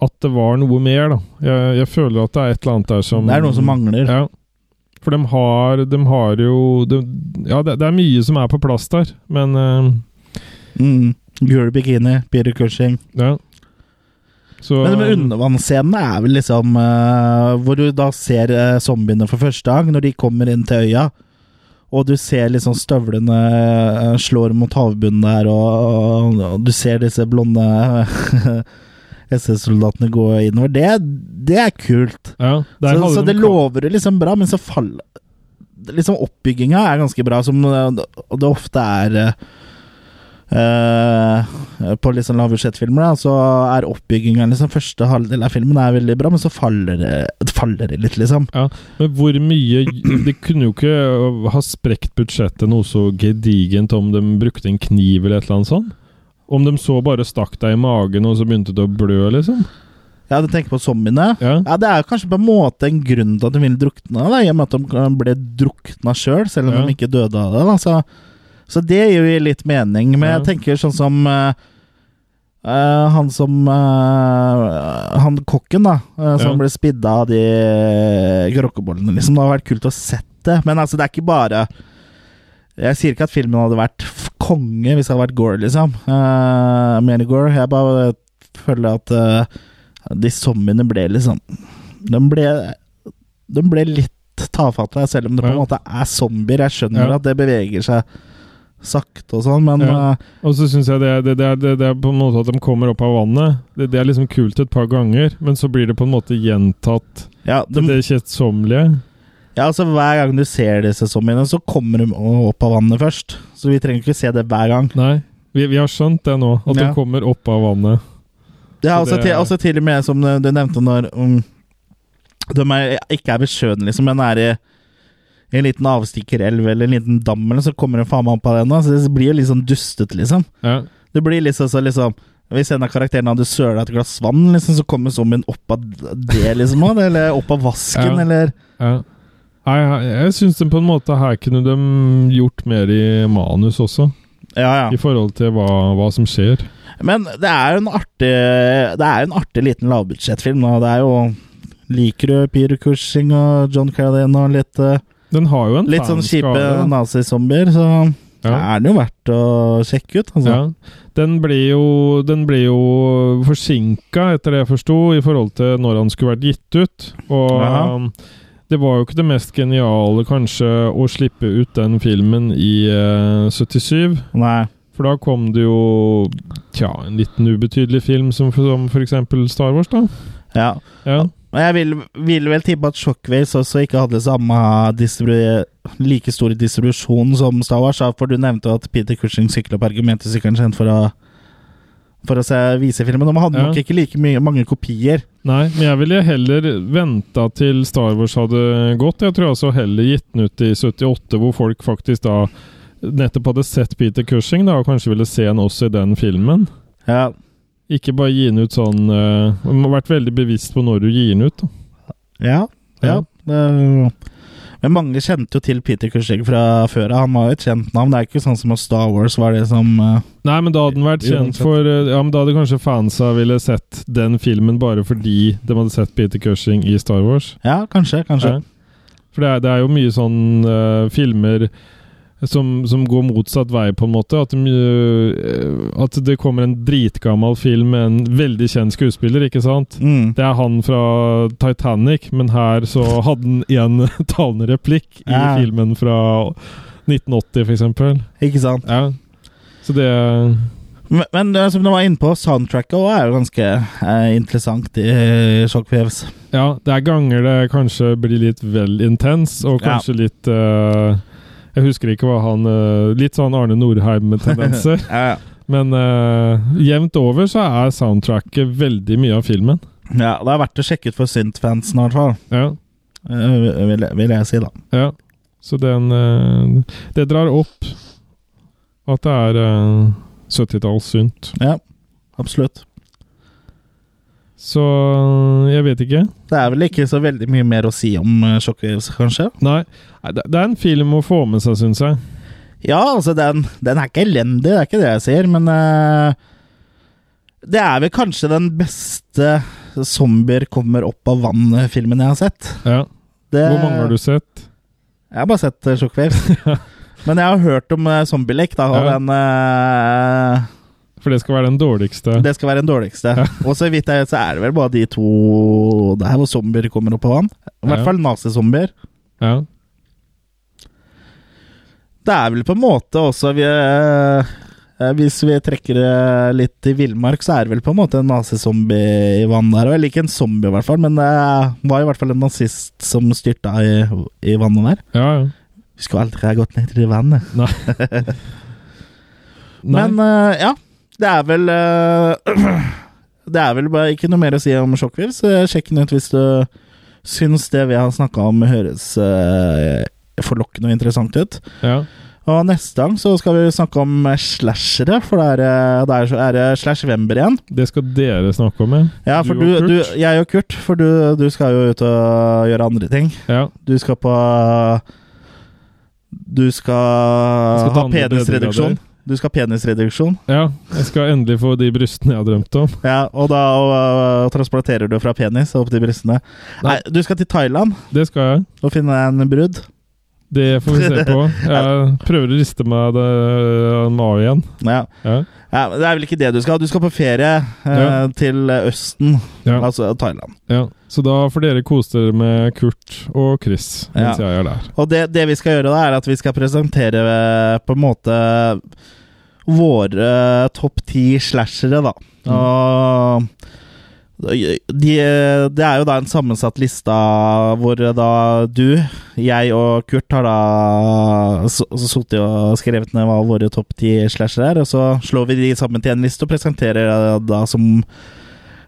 at det var noe mer, da. Jeg, jeg føler at det er et eller annet der som Det er noe som mangler. Ja. For de har, de har jo de, Ja, det, det er mye som er på plass der, men uh, Mm. Gul bikini, Peter Cushing. Ja. Så Men med undervannsscenene er vel liksom uh, Hvor du da ser uh, zombiene for første gang, når de kommer inn til øya. Og du ser liksom støvlene slår mot havbunnen der, og, og du ser disse blonde SS-soldatene gå innover. Det, det er kult. ja, Så, så det lover det liksom bra, men så faller Liksom Oppbygginga er ganske bra, som eh, det ofte er eh, På liksom lavbudsjettfilmer, så er oppbygginga liksom Første halvdel av filmen er veldig bra, men så faller det, faller det litt, liksom. Ja, men hvor mye De kunne jo ikke ha sprekt budsjettet noe så gedigent om de brukte en kniv eller et eller annet sånt. Om de så bare stakk deg i magen, og så begynte det å blø, liksom. Ja, du tenker på zombiene? Ja. Ja, Det er kanskje på en måte en grunn til at de vil drukne, da, i og med at de ble drukna sjøl, selv om Ja. de ikke døde av det. Da. Så, så det gir jo litt mening. Men Ja. jeg tenker sånn som eh, Han som uh, Han kokken, da, uh, som ble spidda av de krokkebollene, liksom. Det hadde vært kult å sett det. Men altså, det er ikke bare Jeg sier ikke at filmen hadde vært konge hvis det hadde vært Gore, liksom. Uh, mener Gore. Jeg bare føler at uh, de zombiene ble liksom De ble, de ble litt tafatte, selv om det på en måte er zombier. Jeg skjønner Ja. at det beveger seg sakte og sånn, men Ja. eh, Og så syns jeg det, det, det, er, det, er på en måte at de kommer opp av vannet. Det, det er liksom kult et par ganger, men så blir det på en måte gjentatt ja, de, det kjedsommelige. Ja, altså Hver gang du ser disse zombiene, så kommer de opp av vannet først. Så vi trenger ikke se det hver gang. Nei, vi, vi har skjønt det nå, at Ja. de kommer opp av vannet. Det er også, det- til, også til og med, som du nevnte, når um, de er, ikke er ved sjøen, liksom, men er i i en liten avstikkerelv eller en liten dam, eller så kommer de faen meg opp av den. da, Så det blir jo litt sånn dustete, liksom. Ja. Det blir liksom så liksom Hvis en av karakterene hadde søla et glass vann, liksom, så kommer zombien opp av det, liksom. Eller opp av vasken, Ja. eller Ja. Nei, jeg, jeg syns på en måte her kunne de gjort mer i manus også, Ja, ja. i forhold til hva, hva som skjer. Men det er jo en artig Det er jo en artig liten lavbudsjettfilm. Det er jo Liker du Peter Cushing og John Carradine og litt, eh, Den har jo en litt sånn kjipe nazizombier, så Ja. er den jo verdt å sjekke ut. Altså. Ja. Den ble jo, den ble jo forsinka, etter det jeg forsto, i forhold til når han skulle vært gitt ut. Og Ja. Det var jo ikke det mest geniale, kanskje, å slippe ut den filmen i uh, 77. Nei. For da kom det jo tja, en liten ubetydelig film som som f.eks. Star Wars, da. Ja. Ja. Jeg vil, vil vel tippe at Shockwaves også ikke hadde samme like stor distribusjon som Star Wars, for du nevnte at Peter Cushing sykla på argumentesykkelen sin for å for å se, vise filmen. De hadde Ja. nok ikke like mye, mange kopier. Nei, men jeg ville heller venta til Star Wars hadde gått. Jeg tror altså heller gitt den ut i 78, hvor folk faktisk da nettopp hadde sett Peter Cushing, da, og kanskje ville se han også i den filmen. Ja. Ikke bare gi den ut sånn uh, Du må ha vært veldig bevisst på når du gir den ut. Da. Ja. ja. Ja. Men mange kjente jo til Peter Cushing fra før av. Han var jo et kjent navn. Det er ikke sånn som at Star Wars var det som uh, Nei, men da hadde den vært kjent for eh, Ja, men da hadde kanskje fansa ville sett den filmen bare fordi de hadde sett Peter Cushing i Star Wars. Ja, kanskje. kanskje. Ja. For det er, det er jo mye sånn uh, filmer som, som går motsatt vei, på en måte. At, de, eh, at det kommer en dritgammel film med en veldig kjent skuespiller, ikke sant? Mm. Det er han fra Titanic, men her så hadde han en talende replikk i Ja. filmen fra 1980, for eksempel. Ikke sant? Ja. Så det Men, men eh, som du var inne på, soundtracket også er jo ganske eh, interessant i eh, Shockwaves. Ja, det er ganger det kanskje blir litt vel intens, og Ja. kanskje litt eh, Jeg husker ikke hva han eh, Litt sånn Arne Norheim-tendenser. Ja, ja. Men uh, jevnt over så er soundtracket veldig mye av filmen. ja, det er verdt å sjekke ut for Synth-fansen, i hvert fall. Ja, Uh, vil, vil jeg si, da. ja. Så den uh, Det drar opp at det er uh, 70-tallssynt. Ja, absolutt. Så jeg vet ikke. Det er vel ikke så veldig mye mer å si om uh, Shockwaves, kanskje? Nei, det er en film å få med seg, syns jeg. Ja, altså, den, den er ikke elendig, det er ikke det jeg sier, men uh, Det er vel kanskje den beste zombier kommer opp av vann-filmen jeg har sett. Ja. Det, Hvor mange har du sett? Jeg har bare sett uh, Shockwaves. men jeg har hørt om uh, Zombielek, da, og Ja. den eh, For det skal være den dårligste. Det skal være den dårligste. Ja. Og så vidt jeg vet, så er det vel bare de to Det her hvor zombier kommer opp av vann. I hvert Ja. fall nazizombier. Ja. Det er vel på en måte også vi, eh, eh, Hvis vi trekker det litt til villmark, så er det vel på en måte en nazizombie i vann der. Eller ikke en zombie, i hvert fall, men det var i hvert fall en nazist som styrta i, i vannet der. Ja, ja. Vi skulle aldri ha gått ned til det vannet. Nei. Nei. Men eh, ja, det er vel eh, Det er vel bare ikke noe mer å si om Shockwaves. så Sjekk den ut hvis du syns det vi har snakka om, høres eh, forlokkende og interessant ut. ja. Og neste gang så skal vi snakke om slashere, for det er, det er, er det Slashvember igjen. Det skal dere snakke om, ja. For Du og Kurt. du, jeg og Kurt, for du, du skal jo ut og gjøre andre ting. ja. Du skal på Du skal, skal ha penisreduksjon. Du skal ha penisreduksjon. Ja, jeg skal endelig få de brystene jeg har drømt om. Ja, og da øh, transporterer du fra penis opp til brystene. Nei, du skal til Thailand Det skal jeg. og finne deg en brudd. Det får vi se på. Jeg prøver å riste meg det av igjen. Ja. Ja. ja, Det er vel ikke det du skal. Du skal på ferie eh, Ja. til Østen, Ja. altså Thailand. ja. Så da får dere kose dere med Kurt og Chris mens jeg er der. Og det, det vi skal gjøre da, er at vi skal presentere eh, på en måte våre topp ti slashere, da. Mm. Og de, det er jo da en sammensatt liste hvor da du, jeg og Kurt har da sittet og skrevet ned hva våre topp ti slasher er, og så slår vi de sammen til en liste og presenterer da som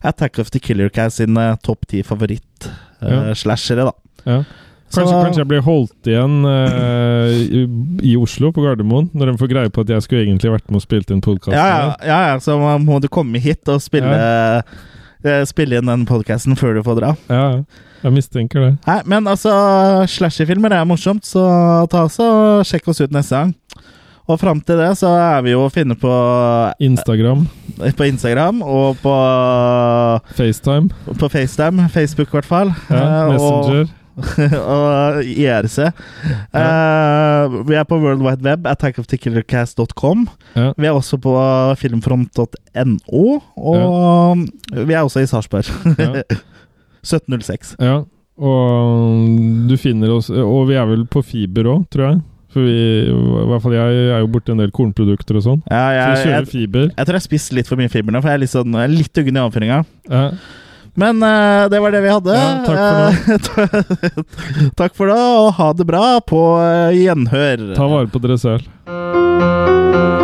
Attack of the Killer Cast sine eh, topp ti favoritt-slashere, da. Ja. Kanskje, kanskje jeg blir holdt igjen uh, i, i Oslo, på Gardermoen, når de får greie på at jeg skulle egentlig vært med og spilt inn podkasten. Ja, ja, ja, ja, så må du komme hit og spille, eh, spille inn den podkasten før du får dra. ja. Jeg mistenker det. Nei, men altså, slasherfilmer er morsomt, så ta oss og sjekk oss ut neste gang. Og fram til det så er vi jo å finne på, Instagram, på Instagram og på, FaceTime, på FaceTime. Facebook, i hvert fall. ja, Eh, Messenger. Og, og IRC. Eh, vi er på World Wide Web, attackofthekillercast.com. Ja. Vi er også på filmfront.no, og vi er også i Sarpsborg. Ja. 1706. Ja, og du finner oss Og vi er vel på fiber òg, tror jeg. For vi, i hvert fall jeg er jo borti en del kornprodukter og sånn. Ja, Så vi kjører jeg, fiber. jeg tror jeg har spist litt for mye fiber nå, for jeg er litt, sånn, jeg er litt uggen i avføringa. Ja. Men uh, det var det vi hadde. Ja, takk for nå. takk for det, og ha det bra på eh, gjenhør. Ta vare på dere selv.